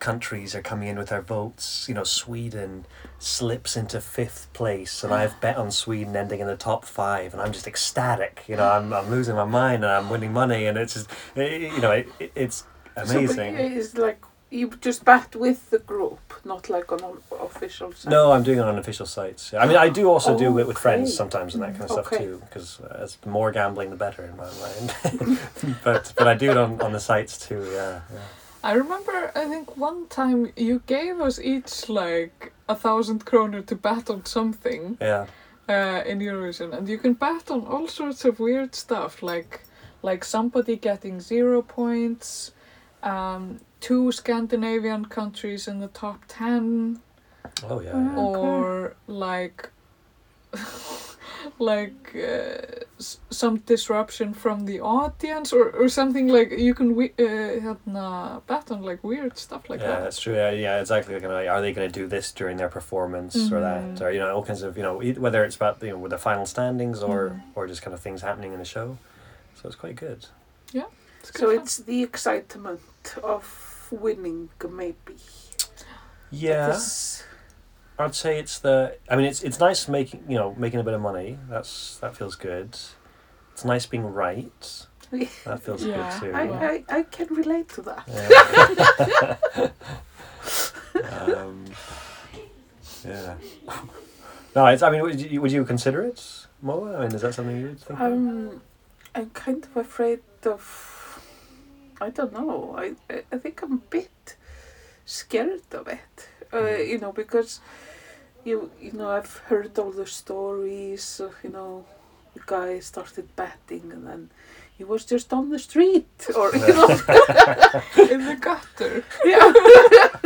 countries are coming in with their votes. You know, Sweden slips into fifth place, and I've bet on Sweden ending in the top five, and I'm just ecstatic. You know, I'm, I'm losing my mind, and I'm winning money, and it's just, you know, it, it, it's amazing. So it's like you just bet with the group, not like on an official site. No, I'm doing it on official sites. I mean, I do also do it with friends sometimes and that kind of stuff Okay. too, because uh, it's more gambling the better in my mind. *laughs* but but I do it on, on the sites too. Yeah, yeah. I remember, I think one time you gave us each like a thousand kroner to bet on something yeah. uh, in Eurovision, and you can bet on all sorts of weird stuff, like like somebody getting zero points, um, two Scandinavian countries in the top ten, Oh yeah. yeah. Or like *laughs* like uh, s- some disruption from the audience or, or something like you can we- uh, hérna, bet on like weird stuff like yeah, that. that's true. Yeah, yeah, exactly. Like, are they going to do this during their performance or that, Mhm. or you know, all kinds of you know, e- whether it's about you know with the final standings or Mhm. or just kind of things happening in the show. So it's quite good. It's good So fun. it's the excitement of winning, maybe. Yeah, This- I'd say it's the. I mean, it's it's nice making you know making a bit of money. That's that feels good. It's nice being right. *laughs* That feels Yeah. good too. I, I, I can relate to that. Yeah. *laughs* um, yeah. No, it's, I mean, would you, would you consider it, Moa? I mean, is that something you would think? of? Um, I'm kind of afraid of. I don't know. I, I, I think I'm a bit scared of it. Uh, Mm. you know, because you you know I've heard all the stories. Of, you know, the guy started betting and then he was just on the street, *laughs* or you know, *laughs* in the gutter. yeah.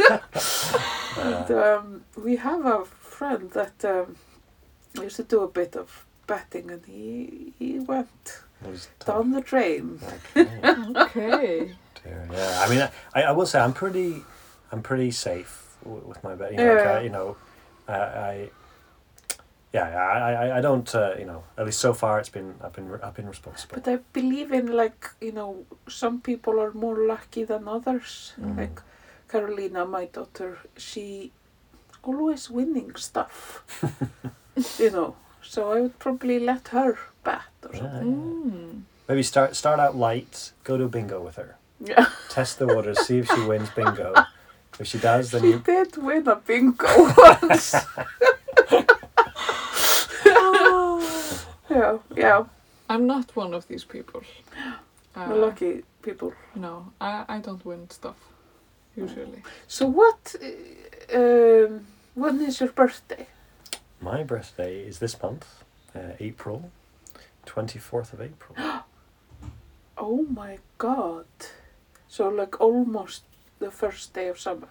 Uh, *laughs* And um, we have a friend that um, used to do a bit of betting, and he he went it was tough. down the drain. Okay. Okay. *laughs* Dear, yeah. I mean, I, I will say I'm pretty, I'm pretty safe w- with my bet. You know, like, Yeah. I, you know, I, I yeah, I, I, I don't, uh, you know, at least so far it's been, I've been, I've been responsible. But I believe in like you know some people are more lucky than others. Mm. Like Carolina, my daughter, she always winning stuff. *laughs* you know, so I would probably let her bet or Yeah, something. yeah. Mm. Maybe start, start out light. Go to bingo with her. Yeah, Test the waters. see if she wins bingo. *laughs* If she does, then she you. did win a bingo *laughs* once. *laughs* yeah, yeah, I'm not one of these people. *gasps* Uh, lucky people. No, I, I don't win stuff, usually. So what? uh, Um, when is your birthday? My birthday is this month, uh, April, twenty fourth of April. *gasps* Oh my god. So like almost the first day of summer.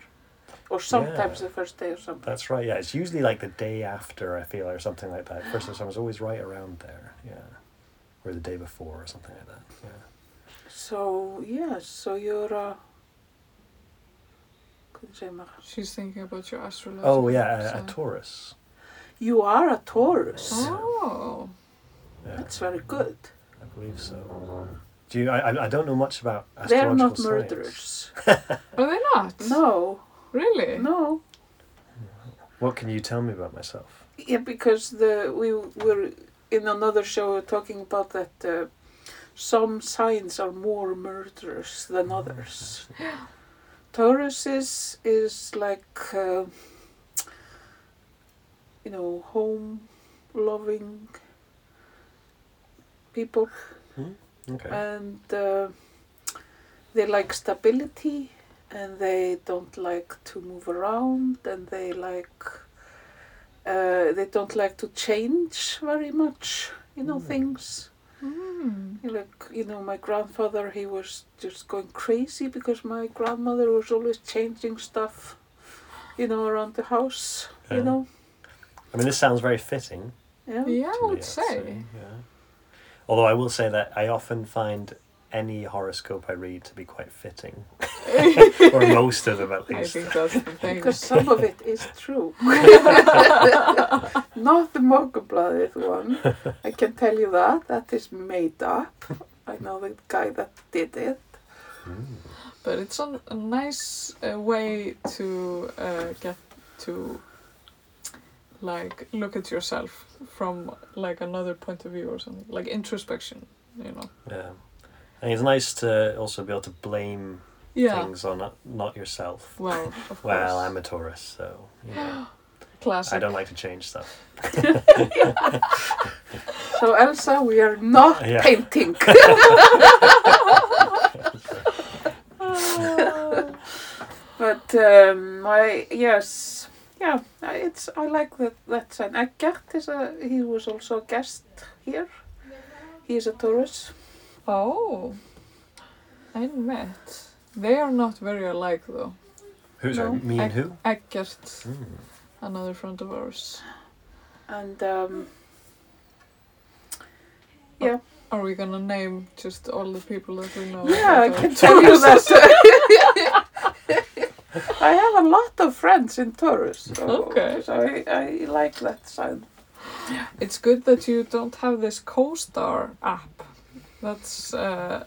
Or sometimes Yeah. the first day of summer. That's right. Yeah, it's usually like the day after I feel, or something like that. First of summer's always right around there. Yeah, or the day before, or something like that. Yeah. So yeah, so you're uh, a Hvað? She's thinking about your astrology. Oh yeah, a, a Taurus. You are a Taurus. Oh. Yeah, That's very good. I believe so. Do you? I, I- I don't know much about They're astrological not murderers. *laughs* Are they not? No, Really? no. What can you tell me about myself? Yeah, because the we were in another show talking about that uh, some signs are more murderous than others. *gasps* Taurus is is like uh, you know home loving people Okay. and uh, they like stability and they don't like to move around and they like uh, they don't like to change very much you know Mm. things Hmm. Like, you know, my grandfather, he was just going crazy because my grandmother was always changing stuff, you know, around the house, Yeah. you know. I mean, this sounds very fitting. Yeah. Yeah, I would I'd say. yeah. Although I will say that I often find any horoscope I read to be quite fitting, *laughs* or most of them at I least. think that's the thing. Because some of it is true. *laughs* Not the Morgunblaðið one. I can tell you that. That is made up. I know the guy that did it. Mm. But it's a, a nice uh, way to uh, get to like look at yourself from like another point of view or something like introspection you know Yeah. And it's nice to also be able to blame yeah things on not, not yourself. well *laughs* of course Well, I'm a Taurus, so you know, *gasps* classic I don't like to change stuff. *laughs* So Elsa, we are not Yeah. painting. *laughs* But um, my yes, yeah, it's I like that that sign. Eggert is a he was also a guest here. He is a Taurus. oh I met they are not very alike though Who's No. our, me and who? Eggert Mm. another friend of ours And um, are we gonna name just all the people that we know yeah, I that can tell you that. *laughs* I have a lot of friends in Taurus. So, Okay. So I, I like that sign. It's good that you don't have this CoStar app. That's uh,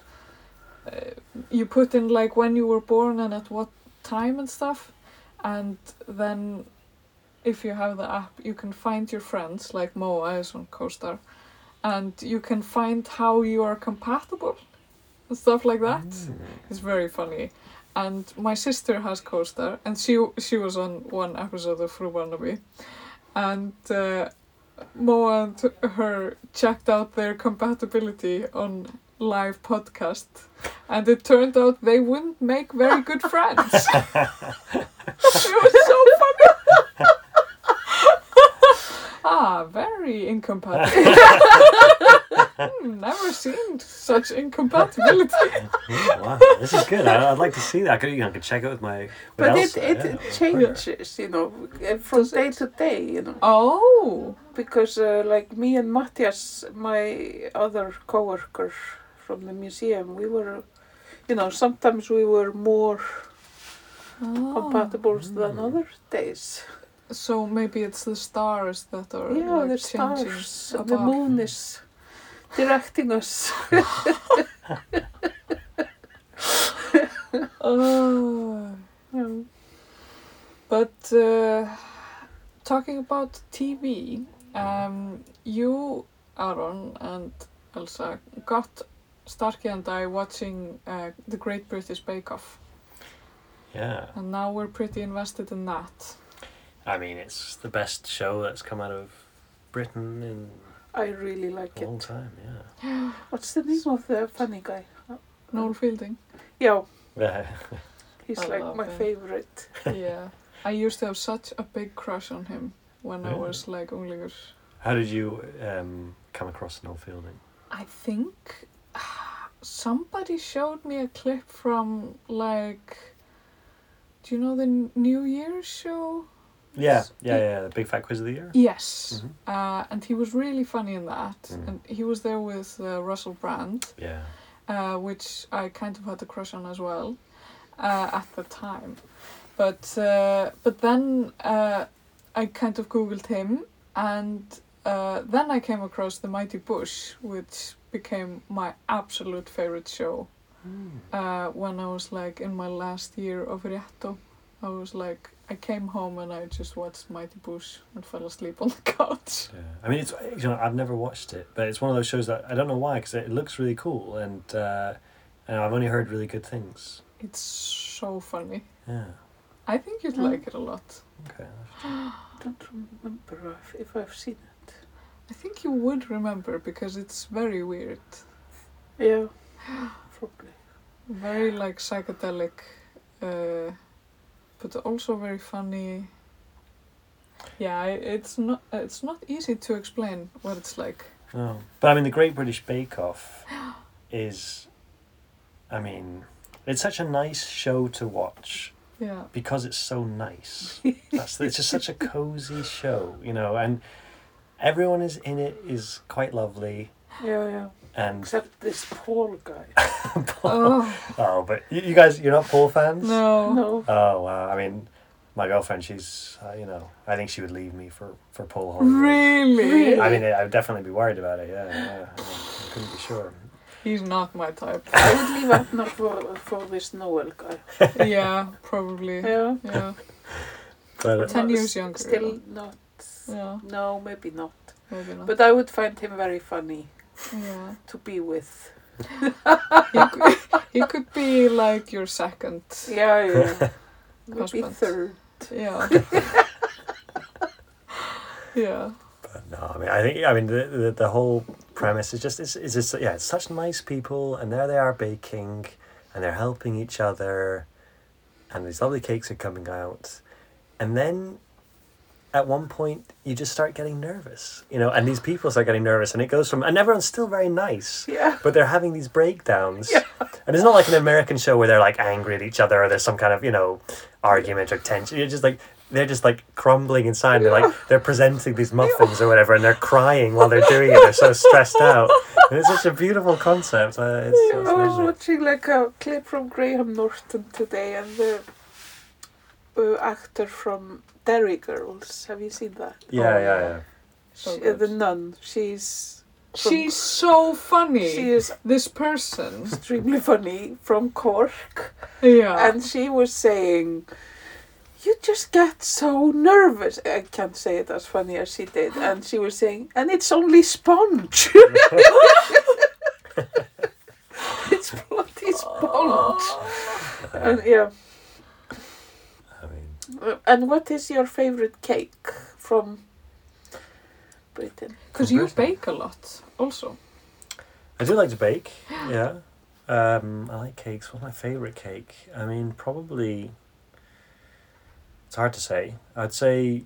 uh, you put in like when you were born and at what time and stuff, and then if you have the app, you can find your friends like Moa is on CoStar, and you can find how you are compatible and stuff like that. Mm. It's very funny. And my sister has CoStar, and she she was on one episode of Fru Barnaby, and uh, Moa and her checked out their compatibility on live podcast, and it turned out they wouldn't make very good friends. *laughs* it was so funny. Ah, very incompatible. *laughs* Hmm, never seen such incompatibility. Mm, *laughs* wow, this is good. I, I'd like to see that. I could, you know, I could check it with my. With But it, Elsa, it yeah. changes, you know, uh, from Does day it? to day, you know. Oh, Because, uh, like me and Matthias, my other coworker from the museum, we were, you know, sometimes we were more oh. compatible than Mm. other days. So maybe it's the stars that are yeah, like the changing stars, and the above. moon is directing us. *laughs* Oh. Yeah. But uh, talking about TV, um, you, Aaron, and Elsa got Starkey and I watching uh, the Great British Bake Off, Yeah. and now we're pretty invested in that. I mean, it's the best show that's come out of Britain in I really like a long it. time. Yeah. *gasps* What's the name of the funny guy? Noel Fielding. Yeah, Yeah. *laughs* he's I like love my him. favorite. *laughs* yeah, I used to have such a big crush on him when I Really? was like only. How did you um, come across Noel Fielding? I think somebody showed me a clip from like. Do you know the New Year's show? Yeah, yeah, yeah. The Big Fat Quiz of the Year. Yes, Mhm. uh, and he was really funny in that, Mhm. and he was there with uh, Russell Brand, Yeah. uh, which I kind of had a crush on as well uh, at the time. But uh, but then uh, I kind of googled him, and uh, then I came across The Mighty Boosh, which became my absolute favorite show. Uh, when I was like in my last year of Rietto, I was like I came home and I just watched Mighty Boosh and fell asleep on the *laughs* couch. Yeah. I mean, it's you know I've never watched it, but it's one of those shows that I don't know why because it looks really cool and uh, and I've only heard really good things. It's so funny. Yeah. I think you'd Mm. like it a lot. Okay. *gasps* I don't remember if, if I've seen it. I think you would remember because it's very weird. Yeah, *gasps* probably. Very like psychedelic, uh, but also very funny. Yeah, it's not it's not easy to explain what it's like. No. But I mean, the Great British Bake Off *gasps* is, I mean, it's such a nice show to watch Yeah. because it's so nice. *laughs* That's it's just such a cozy show, you know, and everyone is in it is quite lovely Yeah, yeah. And Except this *laughs* Paul guy. Oh oh, but you, you guys, you're not Paul fans. no. No. Oh wow! I mean, my girlfriend, she's uh, you know, I think she would leave me for for Paul Hollywood. Really? Really? I mean, I would definitely be worried about it. Yeah, yeah. I, mean, I couldn't be sure. He's not my type. I would leave Agnar for, for this Noel guy. *laughs* yeah, probably. Yeah. Yeah. But uh, Ten years younger, Still not. Yeah. No, maybe not. Maybe not. But I would find him very funny yeah. *laughs* to be with. He could, he could be like your second. Yeah, yeah. *laughs* maybe Husband. third. Yeah. *laughs* yeah. But no, I mean, I think, I mean, the, the, the whole premise is just, it's, it's just, yeah, it's such nice people, and there they are baking, and they're helping each other, and these lovely cakes are coming out, and then at one point you just start getting nervous, you know, and these people start getting nervous, and it goes from, and everyone's still very nice, Yeah. but they're having these breakdowns. Yeah. And it's not like an American show where they're like angry at each other or there's some kind of, you know, argument or tension. You're just like they're just like crumbling inside. They're like they're presenting these muffins or whatever and they're crying while they're doing it. They're so stressed out. *laughs* And it's such a beautiful concept. Uh, it's, I it's was watching like a clip from Graham Norton today, and the uh, actor from Derry Girls. Have you seen that? Yeah, yeah, yeah. So She, uh, the nun. She's She's so funny. she is This person. extremely funny from Cork, Yeah. and she was saying. You just get so nervous. I can't say it as funny as she did. *gasps* And she was saying, and it's only sponge. *laughs* *laughs* it's bloody sponge. *laughs* And yeah. I mean, And what is your favorite cake from Britain? Because you bake a lot, also. I do like to bake. *gasps* Yeah. Um, I like cakes. What's my favourite cake? I mean, probably. It's hard to say. I'd say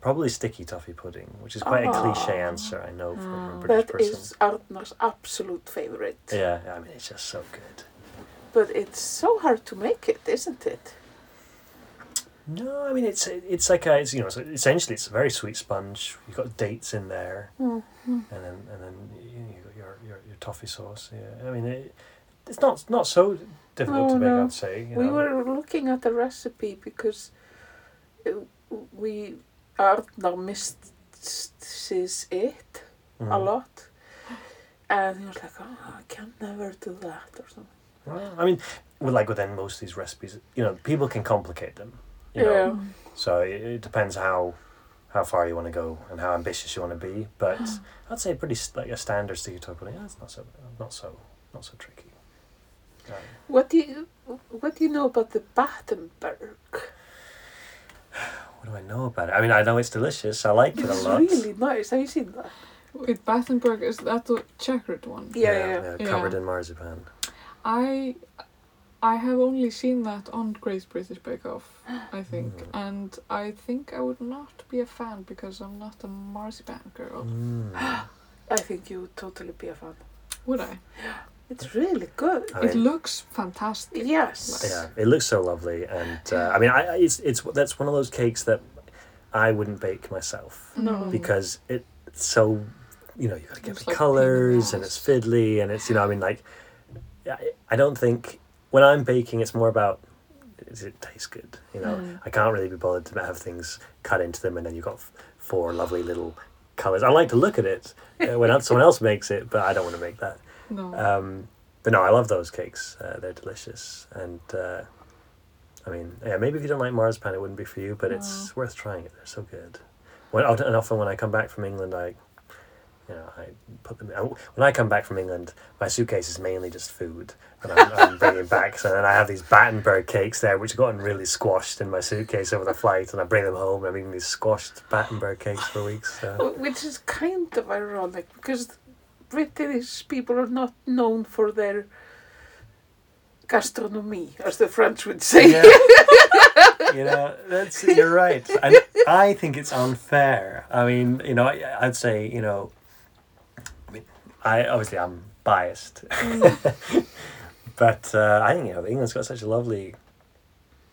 probably sticky toffee pudding, which is quite a cliche Ah. answer, I know, from a Mm. British That person. is Arnar's absolute favorite. Yeah, I mean, it's just so good. But it's so hard to make it, isn't it? No, I mean it's it's like a it's you know it's essentially it's a very sweet sponge. You've got dates in there, Mm. and then and then you, got your, your your toffee sauce. Yeah, I mean it, it's not not so difficult to make. no. I'd say. You We know. were looking at the recipe because uh, we Arnar misses it a Mhm. lot. And he was like, oh, I can never do that or something. Well, I mean, like within most of these recipes, you know, people can complicate them. You Yeah. So it, it depends how how far you want to go and how ambitious you want to be. But I'd say pretty s- like a standard sticky toffee pudding. That's not so not so not so tricky. Um, What do you what do you know about the Battenberg? what do I know about it? I mean, I know it's delicious. I like it a lot. It's really nice. Have you seen that? With Battenberg, is that the checkered one? Yeah, yeah. yeah, covered Yeah. in marzipan. I I have only seen that on Great British Bake Off, I think. *gasps* Mm. And I think I would not be a fan because I'm not a marzipan girl. Mm. *gasps* I think you would totally be a fan. Would I? *gasps* It's really good. I It looks fantastic. Yes. yeah, it looks so lovely, and uh, I mean, I, I- it's it's that's one of those cakes that I wouldn't bake myself No. Because it's so, you know, you got to get It's the like colors and it's fiddly and it's you know I mean like, I, I don't think when I'm baking it's more about does it taste good you know Mm. I can't really be bothered to have things cut into them and then you've got f- four lovely little colors. I like to look at it uh, when someone else makes it, but I don't want to make that. No. Um, but no, I love those cakes. Uh, they're delicious, and uh, I mean, yeah, maybe if you don't like marzipan, it wouldn't be for you, but it's worth trying it. They're so good. When and often when I come back from England, I, you know, I put them. I, when I come back from England, my suitcase is mainly just food, and I'm, I'm bringing back. So then I have these Battenberg cakes there, which have gotten really squashed in my suitcase over the flight, and I bring them home. and I'm eating these squashed Battenberg cakes for weeks. So. Which is kind of ironic because British people are not known for their gastronomy, as the French would say. Yeah. *laughs* you know, that's you're right, and I think it's unfair. I mean, you know, I, I'd say you know, I obviously I'm biased, Mm. *laughs* but uh, I think you know England's got such a lovely,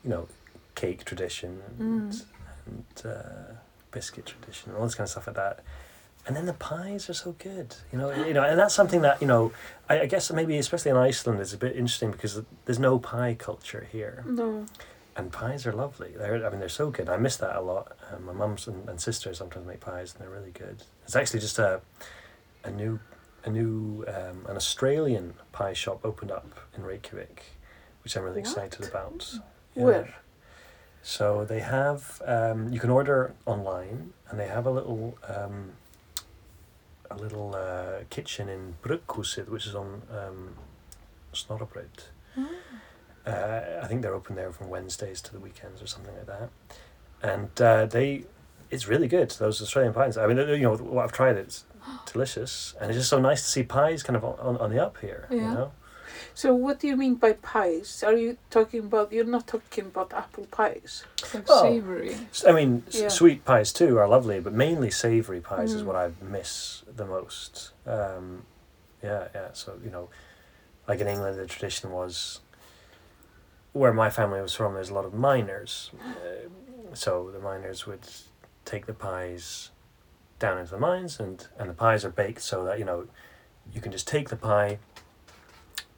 you know, cake tradition and, Mm. and uh, biscuit tradition and all this kind of stuff like that. And then the pies are so good, you know, you know, and that's something that you know, I, I guess maybe especially in Iceland is a bit interesting because there's no pie culture here, No. and pies are lovely. They're, I mean, they're so good. I miss that a lot. Um, my mums and, and sisters sometimes make pies, and they're really good. It's actually just a, a new, a new, um, an Australian pie shop opened up in Reykjavik, which I'm really What? excited about. Where? So they have, um, you can order online, and they have a little, um, a little uh, kitchen in Brugghúsið, which is on um, Snorrabraut. Mm. Uh, I think they're open there from Wednesdays to the weekends or something like that. And uh, they, it's really good. Those Australian pies. I mean, you know, what I've tried, it's delicious, and it's just so nice to see pies kind of on, on the up here. You Yeah. know, So what do you mean by pies? Are you talking about? You're not talking about apple pies. Like Oh. savory. I mean, Yeah. sweet pies too are lovely, but mainly savory pies is Mm. what I miss the most. Um, yeah, yeah. So you know, like in England, the tradition was where my family was from. There's a lot of miners, uh, so the miners would take the pies down into the mines, and and the pies are baked so that you know you can just take the pie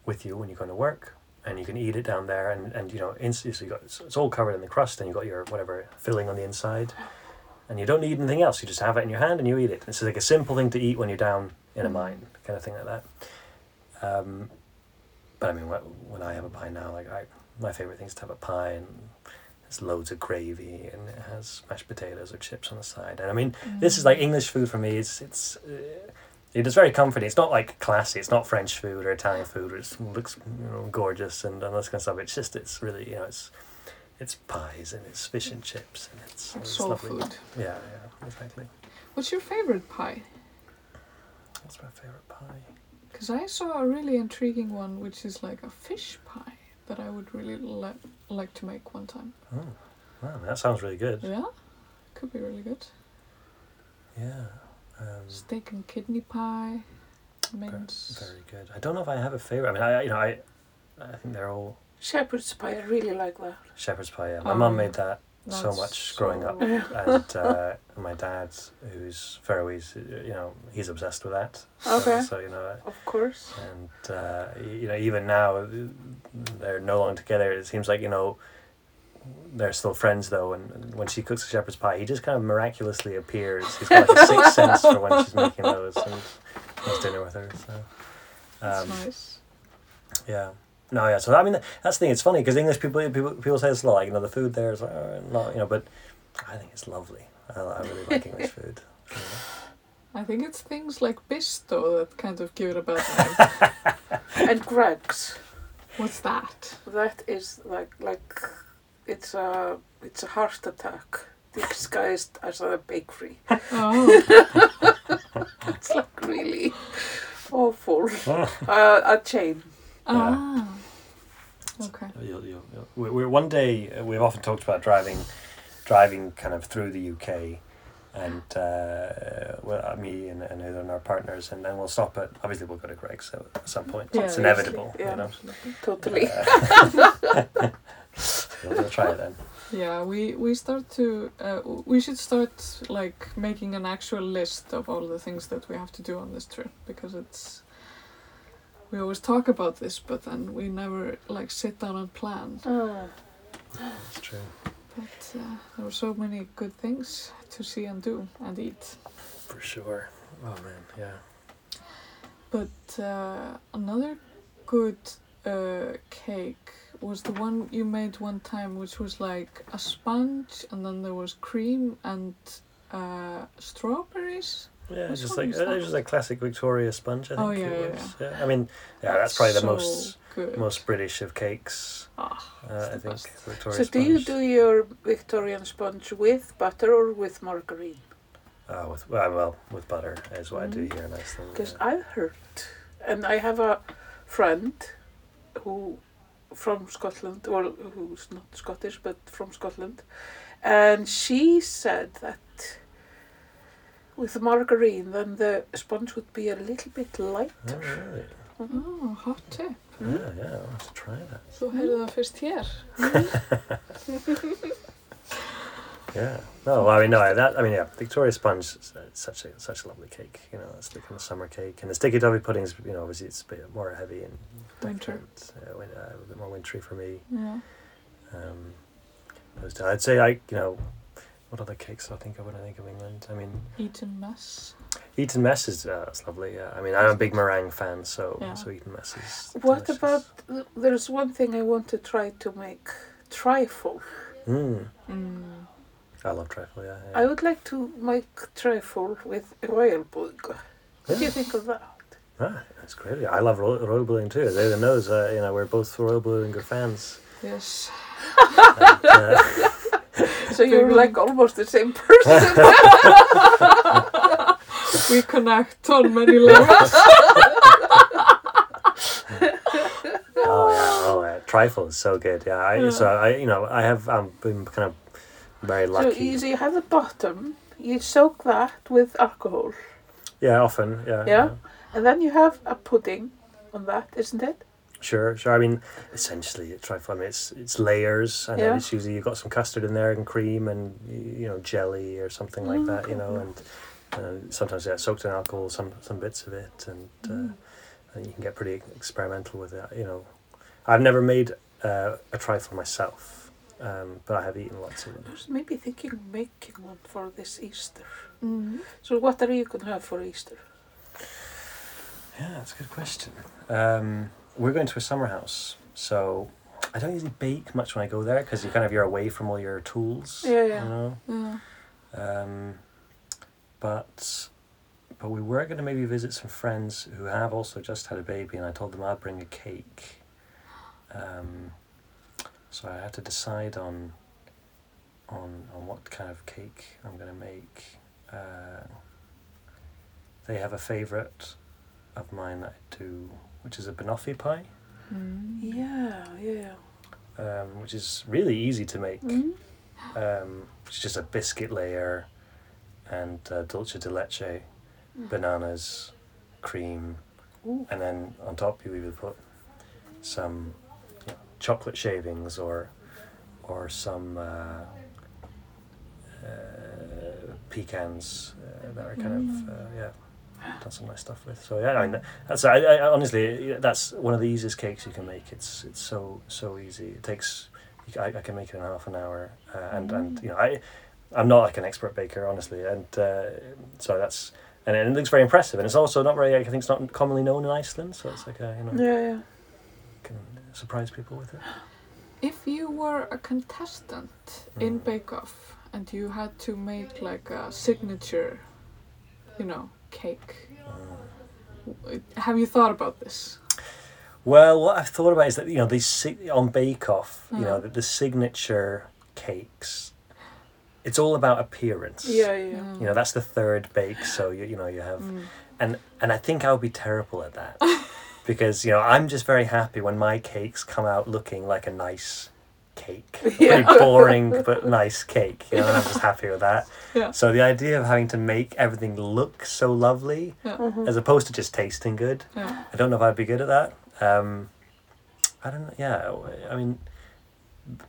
with you when you're going to work and you can eat it down there and, and you know instantly so you got it's, it's all covered in the crust and you got your whatever filling on the inside and you don't need anything else. You just have it in your hand and you eat it. It's like a simple thing to eat when you're down in a Mm. mine kind of thing like that. Um, but I mean wh- when I have a pie now like I my favorite thing is to have a pie and loads of gravy and it has mashed potatoes or chips on the side and I mean this is like English food for me. It's it's uh, it is very comforting. It's not like classy. It's not French food or Italian food. It looks you know, gorgeous and, and this kind of stuff. It's just it's really you know it's it's pies and it's fish and chips and it's, it's soul lovely. food. Yeah, yeah, exactly. What's your favorite pie? What's my favorite pie? Because I saw a really intriguing one, which is like a fish pie that I would really li- like to make one time. Oh, wow, that sounds really good. Yeah, could be really good. Yeah. Um, Steak and kidney pie, ver- mince. very good. I don't know if I have a favorite. I mean, I you know I I think they're all Shepherd's pie. I really like that. shepherd's pie. Yeah. My Oh, mum yeah. made that so That's much growing up. *laughs* and uh, my dad, who's Faroese, you know, he's obsessed with that. So- Okay. So, you know, Of course. and uh, you know, even now they're no longer together. It seems like you know they're still friends though. And, when she cooks a shepherd's pie, he just kind of miraculously appears. He's got like a sixth *laughs* sense for when she's making those and has dinner with her. So That's um, nice. yeah. No, yeah. So I mean, that's the thing. It's funny because English people, people people say it's a lot. Like, you know, the food there is like, uh, not, you know, but I think it's lovely. I, I really like *laughs* English food. you know. I think it's things like Bisto that kind of give it a bad *laughs* name. and Greggs. What's that? That is like like it's a it's a heart attack disguised as a bakery. Oh, *laughs* It's like really awful. uh, a chain. ah. Okay. You'll, you'll, you'll, we we're one day uh, we've often talked about driving, driving kind of through the UK, and uh, well, uh, me and and Heather and our partners, and then we'll stop at obviously we'll go to Greggs at at some point. Yeah, it's inevitable, yeah. you know. Totally. Uh, *laughs* we'll, we'll try it then. Yeah, we we start to uh, we should start like making an actual list of all the things that we have to do on this trip because it's we always talk about this but then we never like sit down and plan. Ah. It's true But uh, there were so many good things to see and do and eat. for sure. Oh man, yeah. But uh, another good uh, cake was the one you made one time, which was like a sponge, and then there was cream and uh, strawberries. Yeah, it's just like uh, it's just a classic Victoria sponge. I think Oh, yeah, it yeah, was. Yeah. I mean, yeah, that's probably the most good. most British of cakes. Ah, Uh, I think. Victoria So do you do your Victorian sponge with butter or with margarine? Oh, with well, well, with butter is what I do Mm. here in Iceland. Because yeah. I've heard, and I have a friend who from Scotland, well, who's not Scottish but from Scotland, and she said that with margarine, then the sponge would be a little bit light. Oh, really? Oh, hot tip. Yeah, yeah, I'll have to try that. Þú heyrðu það fyrst hér. Yeah. No, well, I mean, no, that, I mean, yeah, Victoria Sponge is uh, such a such a lovely cake. You know, it's the kind of summer cake, and the sticky toffee puddings. You know, obviously it's a bit more heavy and Winter. different, Uh, win- uh, a bit more wintry for me. Yeah. Um, those two. I'd say I, you know, what other cakes do I think of when I think of England? I mean, Eton mess. Eton Mess is uh, it's lovely. Yeah, I mean, I'm a big meringue fan, so Yeah. so Eton Mess is. What delicious. about, there's one thing I want to try to make, trifle. Mm, Mm. I love trifle. Yeah. I would like to make trifle with royal bug. What do you think of that? Ah, that's great. I love ro- royal bluing too. As Aidan knows, uh, you know, we're both royal bluing good fans. Yes. And, uh, *laughs* So you're like almost the same *laughs* person. We connect on many levels. *laughs* oh yeah, oh yeah, trifle is so good. Yeah, I, Yeah. so I, you know, I have um, been kind of very so lucky. you, so you have the bottom, you soak that with alcohol, Yeah, often. Yeah. Yeah? and then you have a pudding on that, isn't it? Sure, sure. I mean, essentially, it's trifle. I mean, it's it's layers, and then Yeah. it's usually you've got some custard in there and cream and you know jelly or something like Mm, that. You know, okay. and uh, sometimes yeah, soaked in alcohol, some some bits of it, and uh, Mm. and you can get pretty experimental with it. You know, I've never made uh, a trifle myself, um, but I have eaten lots of them. I was maybe thinking of making one for this Easter. Mm. So what are you going to have for Easter? Yeah, that's a good question. Um, we're going to a summer house, so I don't usually bake much when I go there because you kind of you're away from all your tools. Yeah, yeah. You know. Yeah. Um, but but we were going to maybe visit some friends who have also just had a baby, and I told them I'd bring a cake. Um, so I had to decide on on on what kind of cake I'm going to make. Uh, they have a favourite of mine that I do, which is a banoffee pie, Mm. Yeah, yeah. um, which is really easy to make. Mm? um, which is just a biscuit layer and uh, dulce de leche, Mm. bananas, cream, Ooh. and then on top you either put some you know, chocolate shavings or or some uh, uh, pecans uh, that are kind of uh, yeah done some nice stuff with. So yeah, I mean that's I, I honestly that's one of the easiest cakes you can make. It's it's so so easy. It takes I, I can make it in half an hour, uh, and and you know I I'm not like an expert baker honestly, and uh, so that's. And it looks very impressive, and it's also not very. I think it's not commonly known in Iceland, so it's like a, you know Yeah, yeah. can surprise people with it. If you were a contestant in Mm. Bake Off and you had to make like a signature, you know, cake, have you thought about this? Well, what I've thought about is that you know these on Bake Off, you know Mm. the, the signature cakes. It's all about appearance. Yeah, yeah. Mm. You know that's the third bake, so you you know you have Mm. and and I think I would be terrible at that *laughs* because you know I'm just very happy when my cakes come out looking like a nice cake, a *laughs* Yeah. pretty boring but nice cake. You know, and I'm just happy with that. Yeah. So the idea of having to make everything look so lovely, Yeah. Mhm. as opposed to just tasting good, Yeah. I don't know if I'd be good at that. Um, I don't know. Yeah, I mean,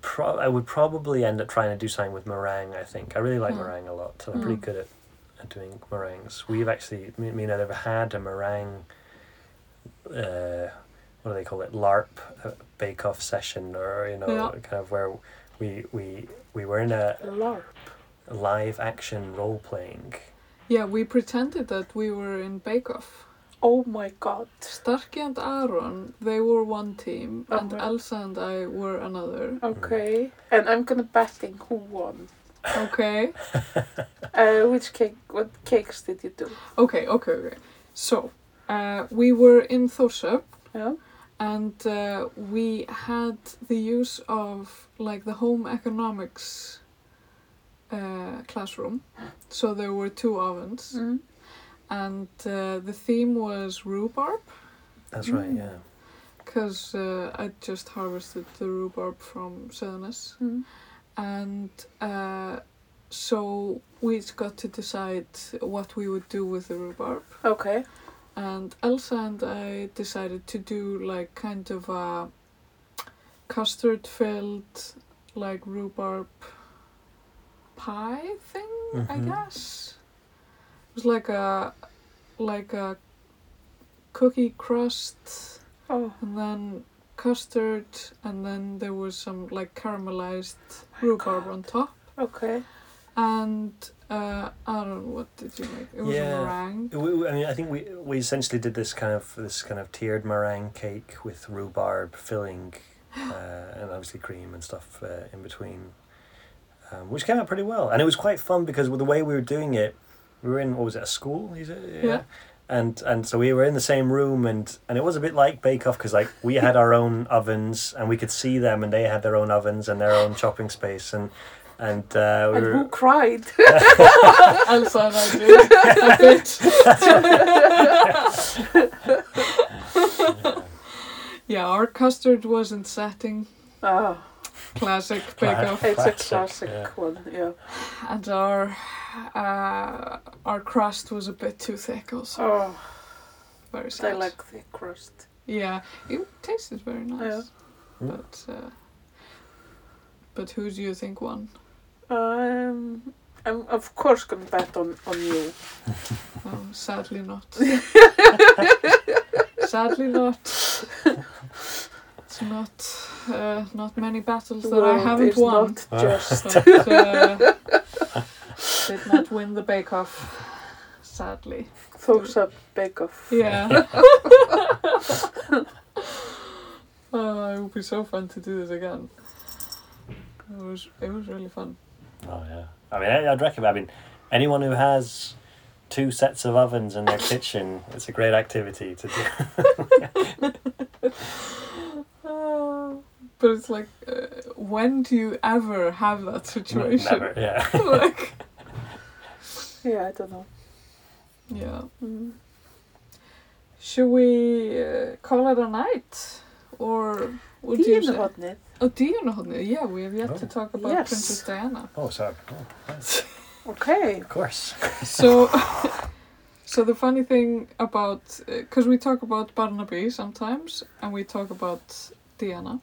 pro- I would probably end up trying to do something with meringue. I think I really like Hmm. meringue a lot, so I'm pretty Hmm. good at, at doing meringues. We've actually, me, me and Ed have had a meringue. Uh, what do they call it? LARP uh, bake off session, or you know, Yeah. kind of where we we we were in a LARP. live action role playing. Yeah, we pretended that we were in Bake Off. Oh my god. Starkey and Aaron, they were one team, and Okay. Elsa and I were another. *laughs* Okay. And I'm gonna betting who won. Okay, *laughs* Uh, which cake? What cakes did you do? okay, okay, okay. So, uh, we were in Thorsöp, Yeah. And uh, we had the use of like the home economics uh, classroom. So there were two ovens, Mm. and uh, the theme was rhubarb. That's right. Mm. Yeah. because uh, I just harvested the rhubarb from Söðnes. Mm. And uh, so we each got to decide what we would do with the rhubarb. Okay. And Elsa and I decided to do like kind of a custard filled like rhubarb pie thing, I Mhm. guess. It was like a like a cookie crust Oh. and then custard and then there was some like caramelized rhubarb on top. Okay. And uh, I don't know what did you make? It was Yeah. a meringue. We, we- I mean, I think we we essentially did this kind of this kind of tiered meringue cake with rhubarb filling, uh, and obviously cream and stuff uh, in between, um, which came out pretty well. And it was quite fun because with the way we were doing it, we were in what was it a school? Is it? Yeah. And and so we were in the same room and and it was a bit like Bake Off because like we had our own ovens and we could see them and they had their own ovens and their own chopping space and and uh, we And were who cried? *laughs* Elsa and I did a bit. Yeah, our custard wasn't setting. Ah, Classic Cla- bake off. it's a Classic, classic yeah. one. Yeah. And our uh, our crust was a bit too thick also. Oh, Very I like the crust. Yeah, it tasted very nice. Yeah. But uh, but who do you think won? Um, I'm of course gonna bet on on you. Oh, sadly not. *laughs* sadly not. It's not uh, not many battles that I haven't is won. not just. But, uh, did not win the Bake Off, sadly. Thumbs up, bake off. Yeah. *laughs* oh, it would be so fun to do this again. It was it was really fun. Oh yeah. I mean, I, I'd recommend. I mean, anyone who has two sets of ovens in their kitchen, it's a great activity to do. Oh, *laughs* but it's like, uh, when do you ever have that situation? Never. Yeah. *laughs* like, *laughs* Yeah, I don't know. yeah. Mm. Should we uh, call it a night, or would you say? Dýnuhornið. Oh, Dýrahornið. Yeah, we have yet to Oh. talk about Yes. Princess Diana. Oh, sorry. Oh, yes. Okay. Of course. So, *laughs* so the funny thing about, because we talk about Barnaby sometimes, and we talk about Diana.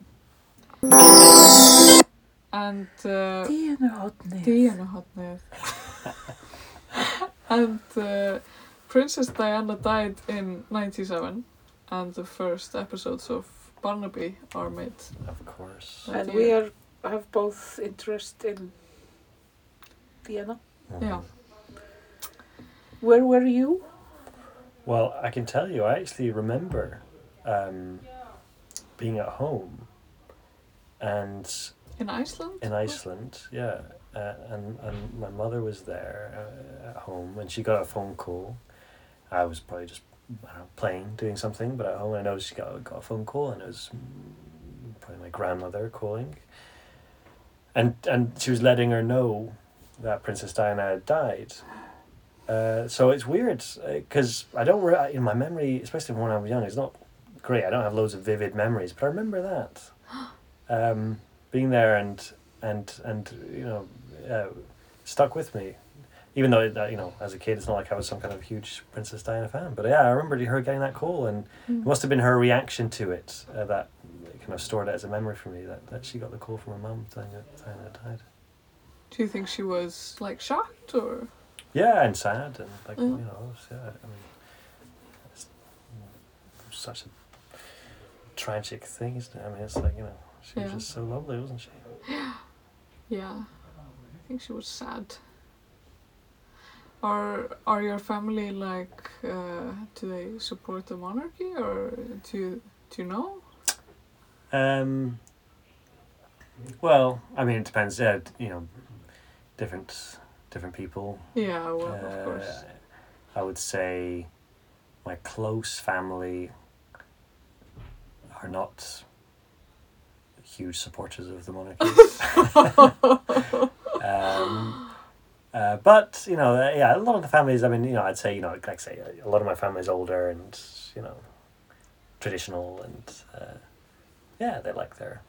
And uh, Dýnuhornið. Dýrahornið. *laughs* and uh, Princess Diana died in 97, and the first episodes of Barnaby are made. Of course. that And we are have both interest in Diana. Yeah. Where were you? Well, I can tell you, I actually remember um, being at home and In Iceland? in Iceland, yeah, uh, and and my mother was there uh, at home, and she got a phone call. I was probably just I don't know, playing, doing something, but at home I noticed she got got a phone call, and it was probably my grandmother calling. And and she was letting her know that Princess Diana had died. Uh, so it's weird because I don't re- in my memory, especially when I was young, it's not great. I don't have loads of vivid memories, but I remember that *gasps* um, being there and and and you know uh, stuck with me. Even though uh, you know, as a kid, it's not like I was some kind of huge Princess Diana fan. But yeah, I remember her getting that call, and it must have been her reaction to it uh, that kind of stored it as a memory for me. That, that she got the call from her mum saying that Diana had died. Do you think she was like shocked or? Yeah, and sad, and like Mm. you know, it was- yeah. I mean, it's mm, such a tragic thing, isn't it? I mean, it's like you know, she was just so lovely, wasn't she? Yeah. *gasps* Yeah, I think she was sad. Are are your family like? Uh, do they support the monarchy, or do you do you know? Um. Well, I mean, it depends. Yeah, you know, different different people. Yeah, well, Uh, of course. I would say my close family are not huge supporters of the monarchy. *laughs* *laughs* um, uh, but you know, uh, yeah, a lot of the families. I mean, you know, I'd say you know, like I say, a lot of my family's older and you know, traditional and uh, yeah, they like their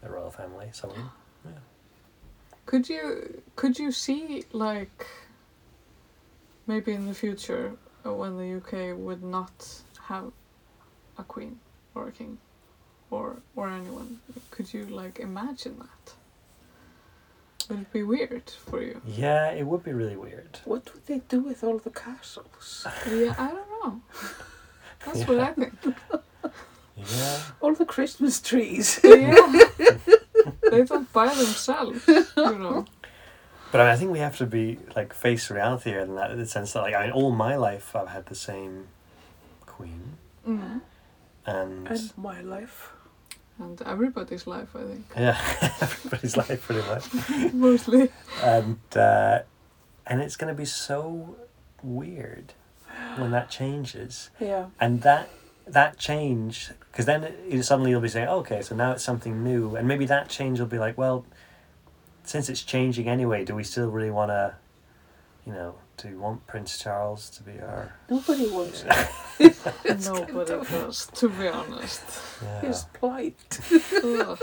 their royal family. Of them. Could you could you see like maybe in the future uh, when the UK would not have a queen or a king or or anyone? Could you like imagine that? Would it be weird for you? Yeah, it would be really weird. What would they do with all the castles? *laughs* Yeah, I don't know. That's what I think. Yeah. All the Christmas trees. *laughs* Yeah. *laughs* they don't buy themselves, you know. But I, mean, I think we have to be like face reality here in that in the sense that like I mean all my life I've had the same queen Mm. and, and my life. And everybody's life, I think, yeah *laughs* everybody's life pretty much *laughs* mostly. and uh, and it's gonna be so weird when that changes Yeah. and that that change because then it, you suddenly you'll be saying okay so now it's something new and maybe that change will be like well since it's changing anyway do we still really want to you know do we want prince charles to be our Nobody wants *laughs* it. Nobody does, to be honest. yeah, His plight. *laughs* So,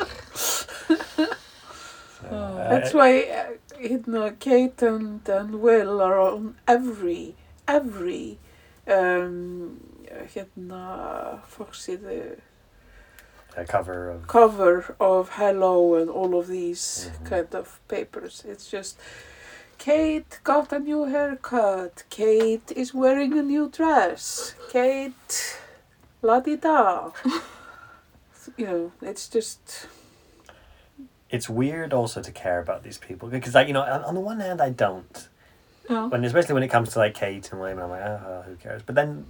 Oh. uh, *laughs* That's why, uh, you know, Kate and, and Will are on every, every, um, hérna, forsíðu a cover of cover of Hello and all of these Mhm. kind of papers. It's just Kate got a new haircut. Kate is wearing a new dress. Kate, la di da. *laughs* you know, it's just it's weird also to care about these people because like you know on, on the one hand i don't Yeah. when especially when it comes to like kate and william i'm like oh, who cares but then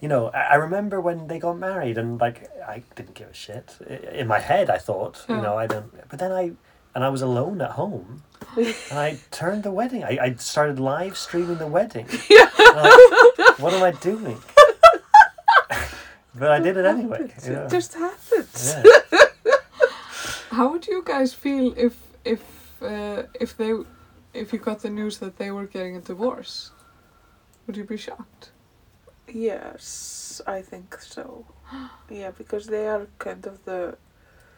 you know I, I remember when they got married and like i didn't give a shit in my head i thought you know i don't but then i and i was alone at home and i *laughs* turned the wedding i, I started live streaming the wedding And *laughs* I'm like, what am i doing but i did it anyway you know? It just happened. yeah. *laughs* How would you guys feel if if uh, if they if you got the news that they were getting a divorce? Would you be shocked? Yes, I think so. *gasps* Yeah, because they are kind of the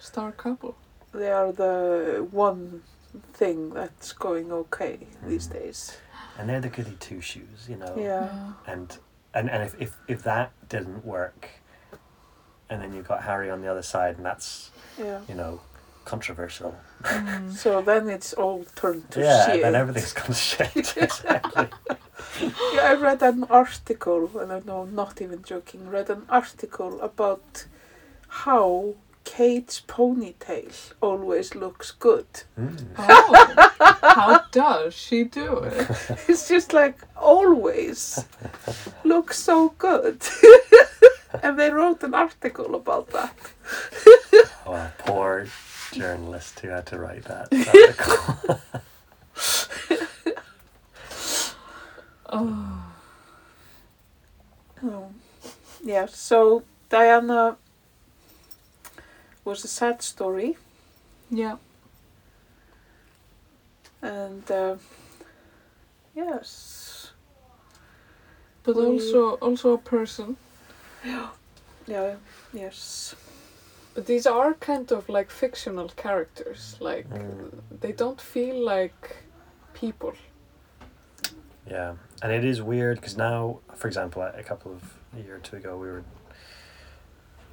Star couple. They are the one thing that's going okay these Mhm. days. and they're the goody two shoes you know Yeah. and and and if, if if that didn't work and then you've got harry on the other side and that's Yeah. you know controversial Mm. So then it's all turned to yeah shit. then everything's gone to shit *laughs* exactly Yeah, I read an article, and I know, not even joking, read an article about how Kate's ponytail always looks good. Mm. Oh, how does she do it? *laughs* It's just like always looks so good. *laughs* and they wrote an article about that. oh poor journalist who had to write that *laughs* article. Oh, Oh. Yeah, so Diana was a sad story, yeah. and uh, yes, But We- also also a person. yeah, *gasps* Yeah. yes. But these are kind of like fictional characters. Like Mm. they don't feel like people. yeah and it is weird because now for example a a couple of a year or two ago we were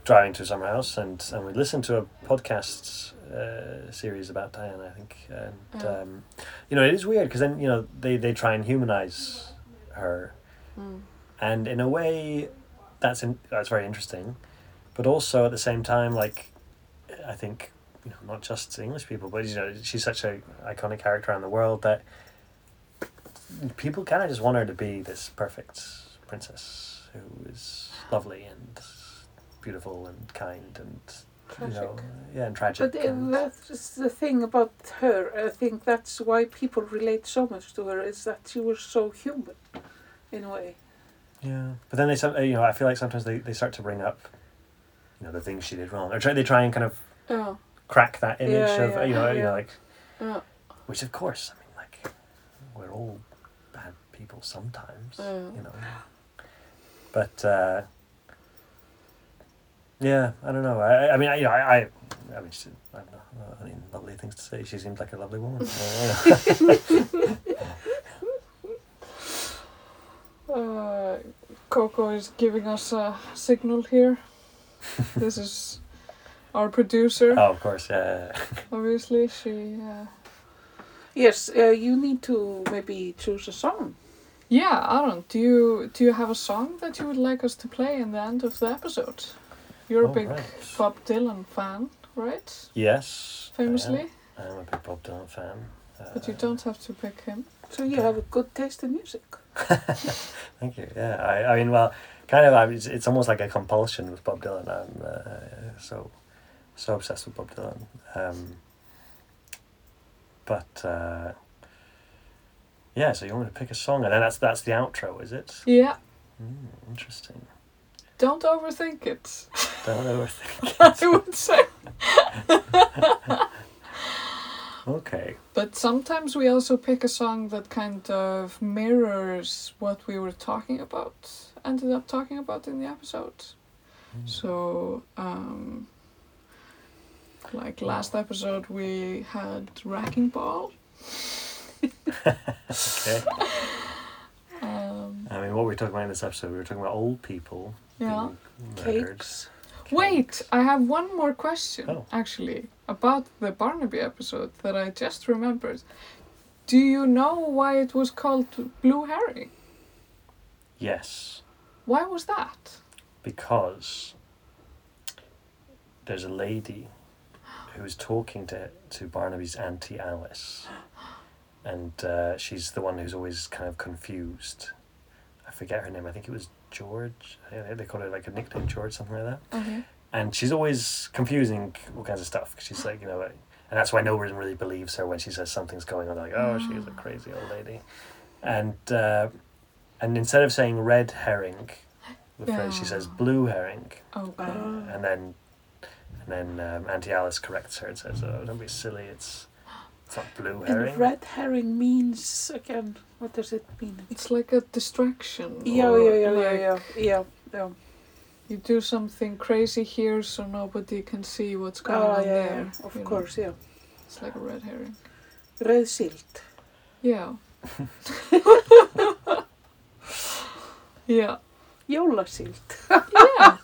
driving to a summer house and and we listened to a podcast uh, series about Diana I think and Yeah. um, you know it is weird because then you know they they try and humanize her Mm. and in a way that's in, that's very interesting but also at the same time like i think you know not just english people but you know she's such a iconic character around the world that people kind of just want her to be this perfect princess who is lovely and beautiful and kind and you know yeah and tragic But uh, and, that's the thing about her. I think that's why people relate so much to her is that she was so human, in a way. Yeah, but then they some you know I feel like sometimes they, they start to bring up, you know, the things she did wrong, or try they try and kind of Yeah. crack that image Yeah, of yeah, you know you know like, Yeah. which of course I mean like, we're all bad people sometimes, Yeah. you know, but uh, yeah I don't know I I mean I, you know I, I I mean, she, I don't know, I mean, lovely things to say. She seems like a lovely woman. Uh, *laughs* Uh, Coco is giving us a signal here. this is our producer, oh, of course, yeah. *laughs* obviously. She. Uh, Yes, uh, you need to maybe choose a song. yeah, Aaron, do you do you have a song that you would like us to play in the end of the episode? You're a Oh, big right. Bob Dylan fan, right? Yes. I am. Famously, I am a big Bob Dylan fan. Uh, but you don't have to pick him. So you have a good taste in music. *laughs* Thank you. Yeah, I, I mean, well, kind of. I mean, it's, it's almost like a compulsion with Bob Dylan. I'm uh, so, so obsessed with Bob Dylan. Um, but uh, yeah, so you want me to pick a song, and then that's that's the outro, is it? Yeah, Mm, interesting. Don't overthink it. Don't overthink. *laughs* it. I would say. *laughs* Okay. But sometimes we also pick a song that kind of mirrors what we were talking about, ended up talking about in the episode. Mm. So, um, like last episode, we had Wrecking Ball. *laughs* Okay. Um, I mean, what were we talking about in this episode? We were talking about old people. Yeah. Cakes. Wait, I have one more question Oh. actually about the Barnaby episode that I just remembered. Do you know why it was called Blue Herring? Yes, Why was that? because there's a lady who's talking to to Barnaby's auntie Alice, and uh, she's the one who's always kind of confused. I forget her name. I think it was George. I They call her like a nickname George, something like that. Okay. and she's always confusing all kinds of stuff. 'cause she's like, you know, like, and that's why no one really believes her when she says something's going on. They're like, oh, she's a crazy old lady, and uh, and instead of saying red herring, the phrase she says blue herring. Ah. and then and then um, Auntie Alice corrects her and says, oh, don't be silly, it's it's blue herring. And red herring means again. What does it mean? It's like a distraction. Yeah, yeah, yeah, like yeah, yeah, yeah, yeah. You do something crazy here so nobody can see what's ah, going Oh, on yeah, there. yeah, of you know. course, yeah. It's like a red herring. Red silt. Yeah. *laughs* yeah. Jólasilt. Yeah.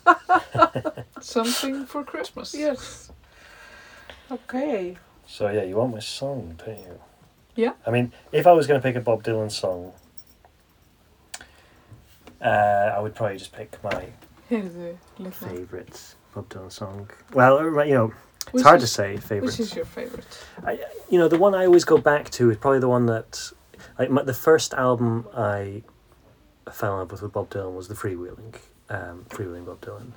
*laughs* something for Christmas. Yes. Okay. So yeah, you want my song, don't you? Yeah. I mean, if I was going to pick a Bob Dylan song, uh, I would probably just pick my Heyrðu, favourite Bob Dylan song. Well, uh, you know, it's Which hard is- to say favourite. Which is your favorite? I, you know, the one I always go back to is probably the one that, like, my, the first album I fell in love with with Bob Dylan was the Freewheeling, um, Freewheeling Bob Dylan.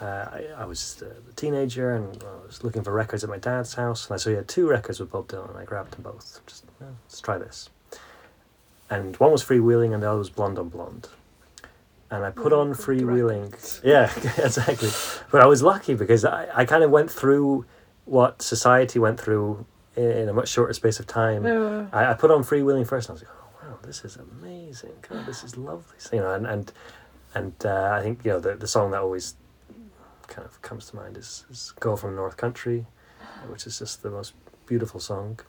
Uh, I, I was a teenager and I was looking for records at my dad's house, and I saw he had two records with Bob Dylan, and I grabbed them both. Just let's try this. And one was Freewheeling, and the other was Blonde on Blonde. And I put Oh, on good Freewheeling. Yeah, *laughs* exactly. But I was lucky because I, I kind of went through what society went through in, in a much shorter space of time. Uh, I, I put on freewheeling first, and I was like, "Oh wow, this is amazing! God, this is lovely." So, you know, and and and uh, I think you know the the song that always kind of comes to mind is, is "Girl from North Country," which is just the most beautiful song.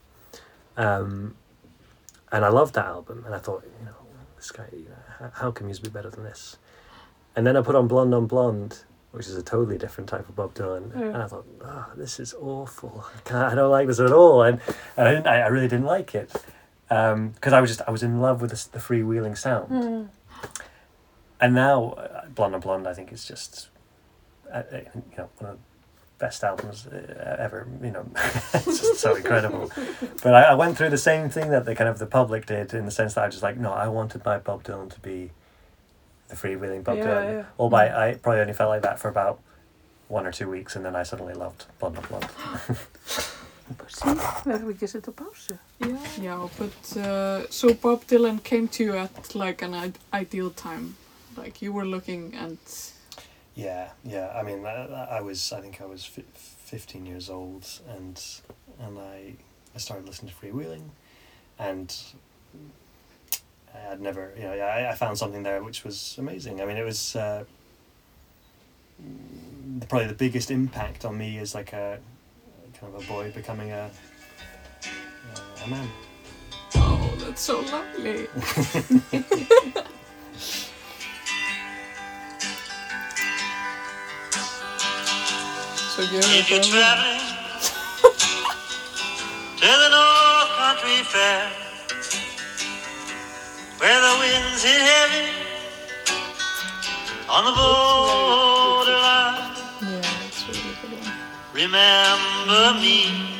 Um, and I loved that album, and I thought, you know, this guy, you know, how, how can music be better than this? And then I put on "Blonde on Blonde." Which is a totally different type of Bob Dylan, Yeah. and I thought, "Oh, this is awful. I, I don't like this at all." And, and I, didn't, I, I really didn't like it because I was just I was in love with the, the freewheeling sound, mm, and now uh, Blonde on Blonde I think is just uh, uh, you know one of the best albums uh, ever. You know, *laughs* it's just so incredible. But I, I went through the same thing that the kind of the public did in the sense that I was just like, no, I wanted my Bob Dylan to be the freewheeling Bob Yeah, Dylan. yeah. All by I probably only felt like that for about one or two weeks, and then I suddenly loved Blonde on Blonde. precies. We hebben gezet op pauze. Yeah. Yeah, but uh, so Bob Dylan came to you at like an I- ideal time. Like you were looking and Yeah, yeah. I mean, I, I was. I think I was fi- fifteen years old, and and I I started listening to freewheeling, and I'd never, you know, I, I found something there which was amazing. I mean, it was uh, probably the biggest impact on me as like a kind of a boy becoming a a man. Oh, that's so lovely. *laughs* *laughs* If you're traveling to the North Country Fair, where the winds hit heavy on the borderline, Yeah, that's really good. One. remember me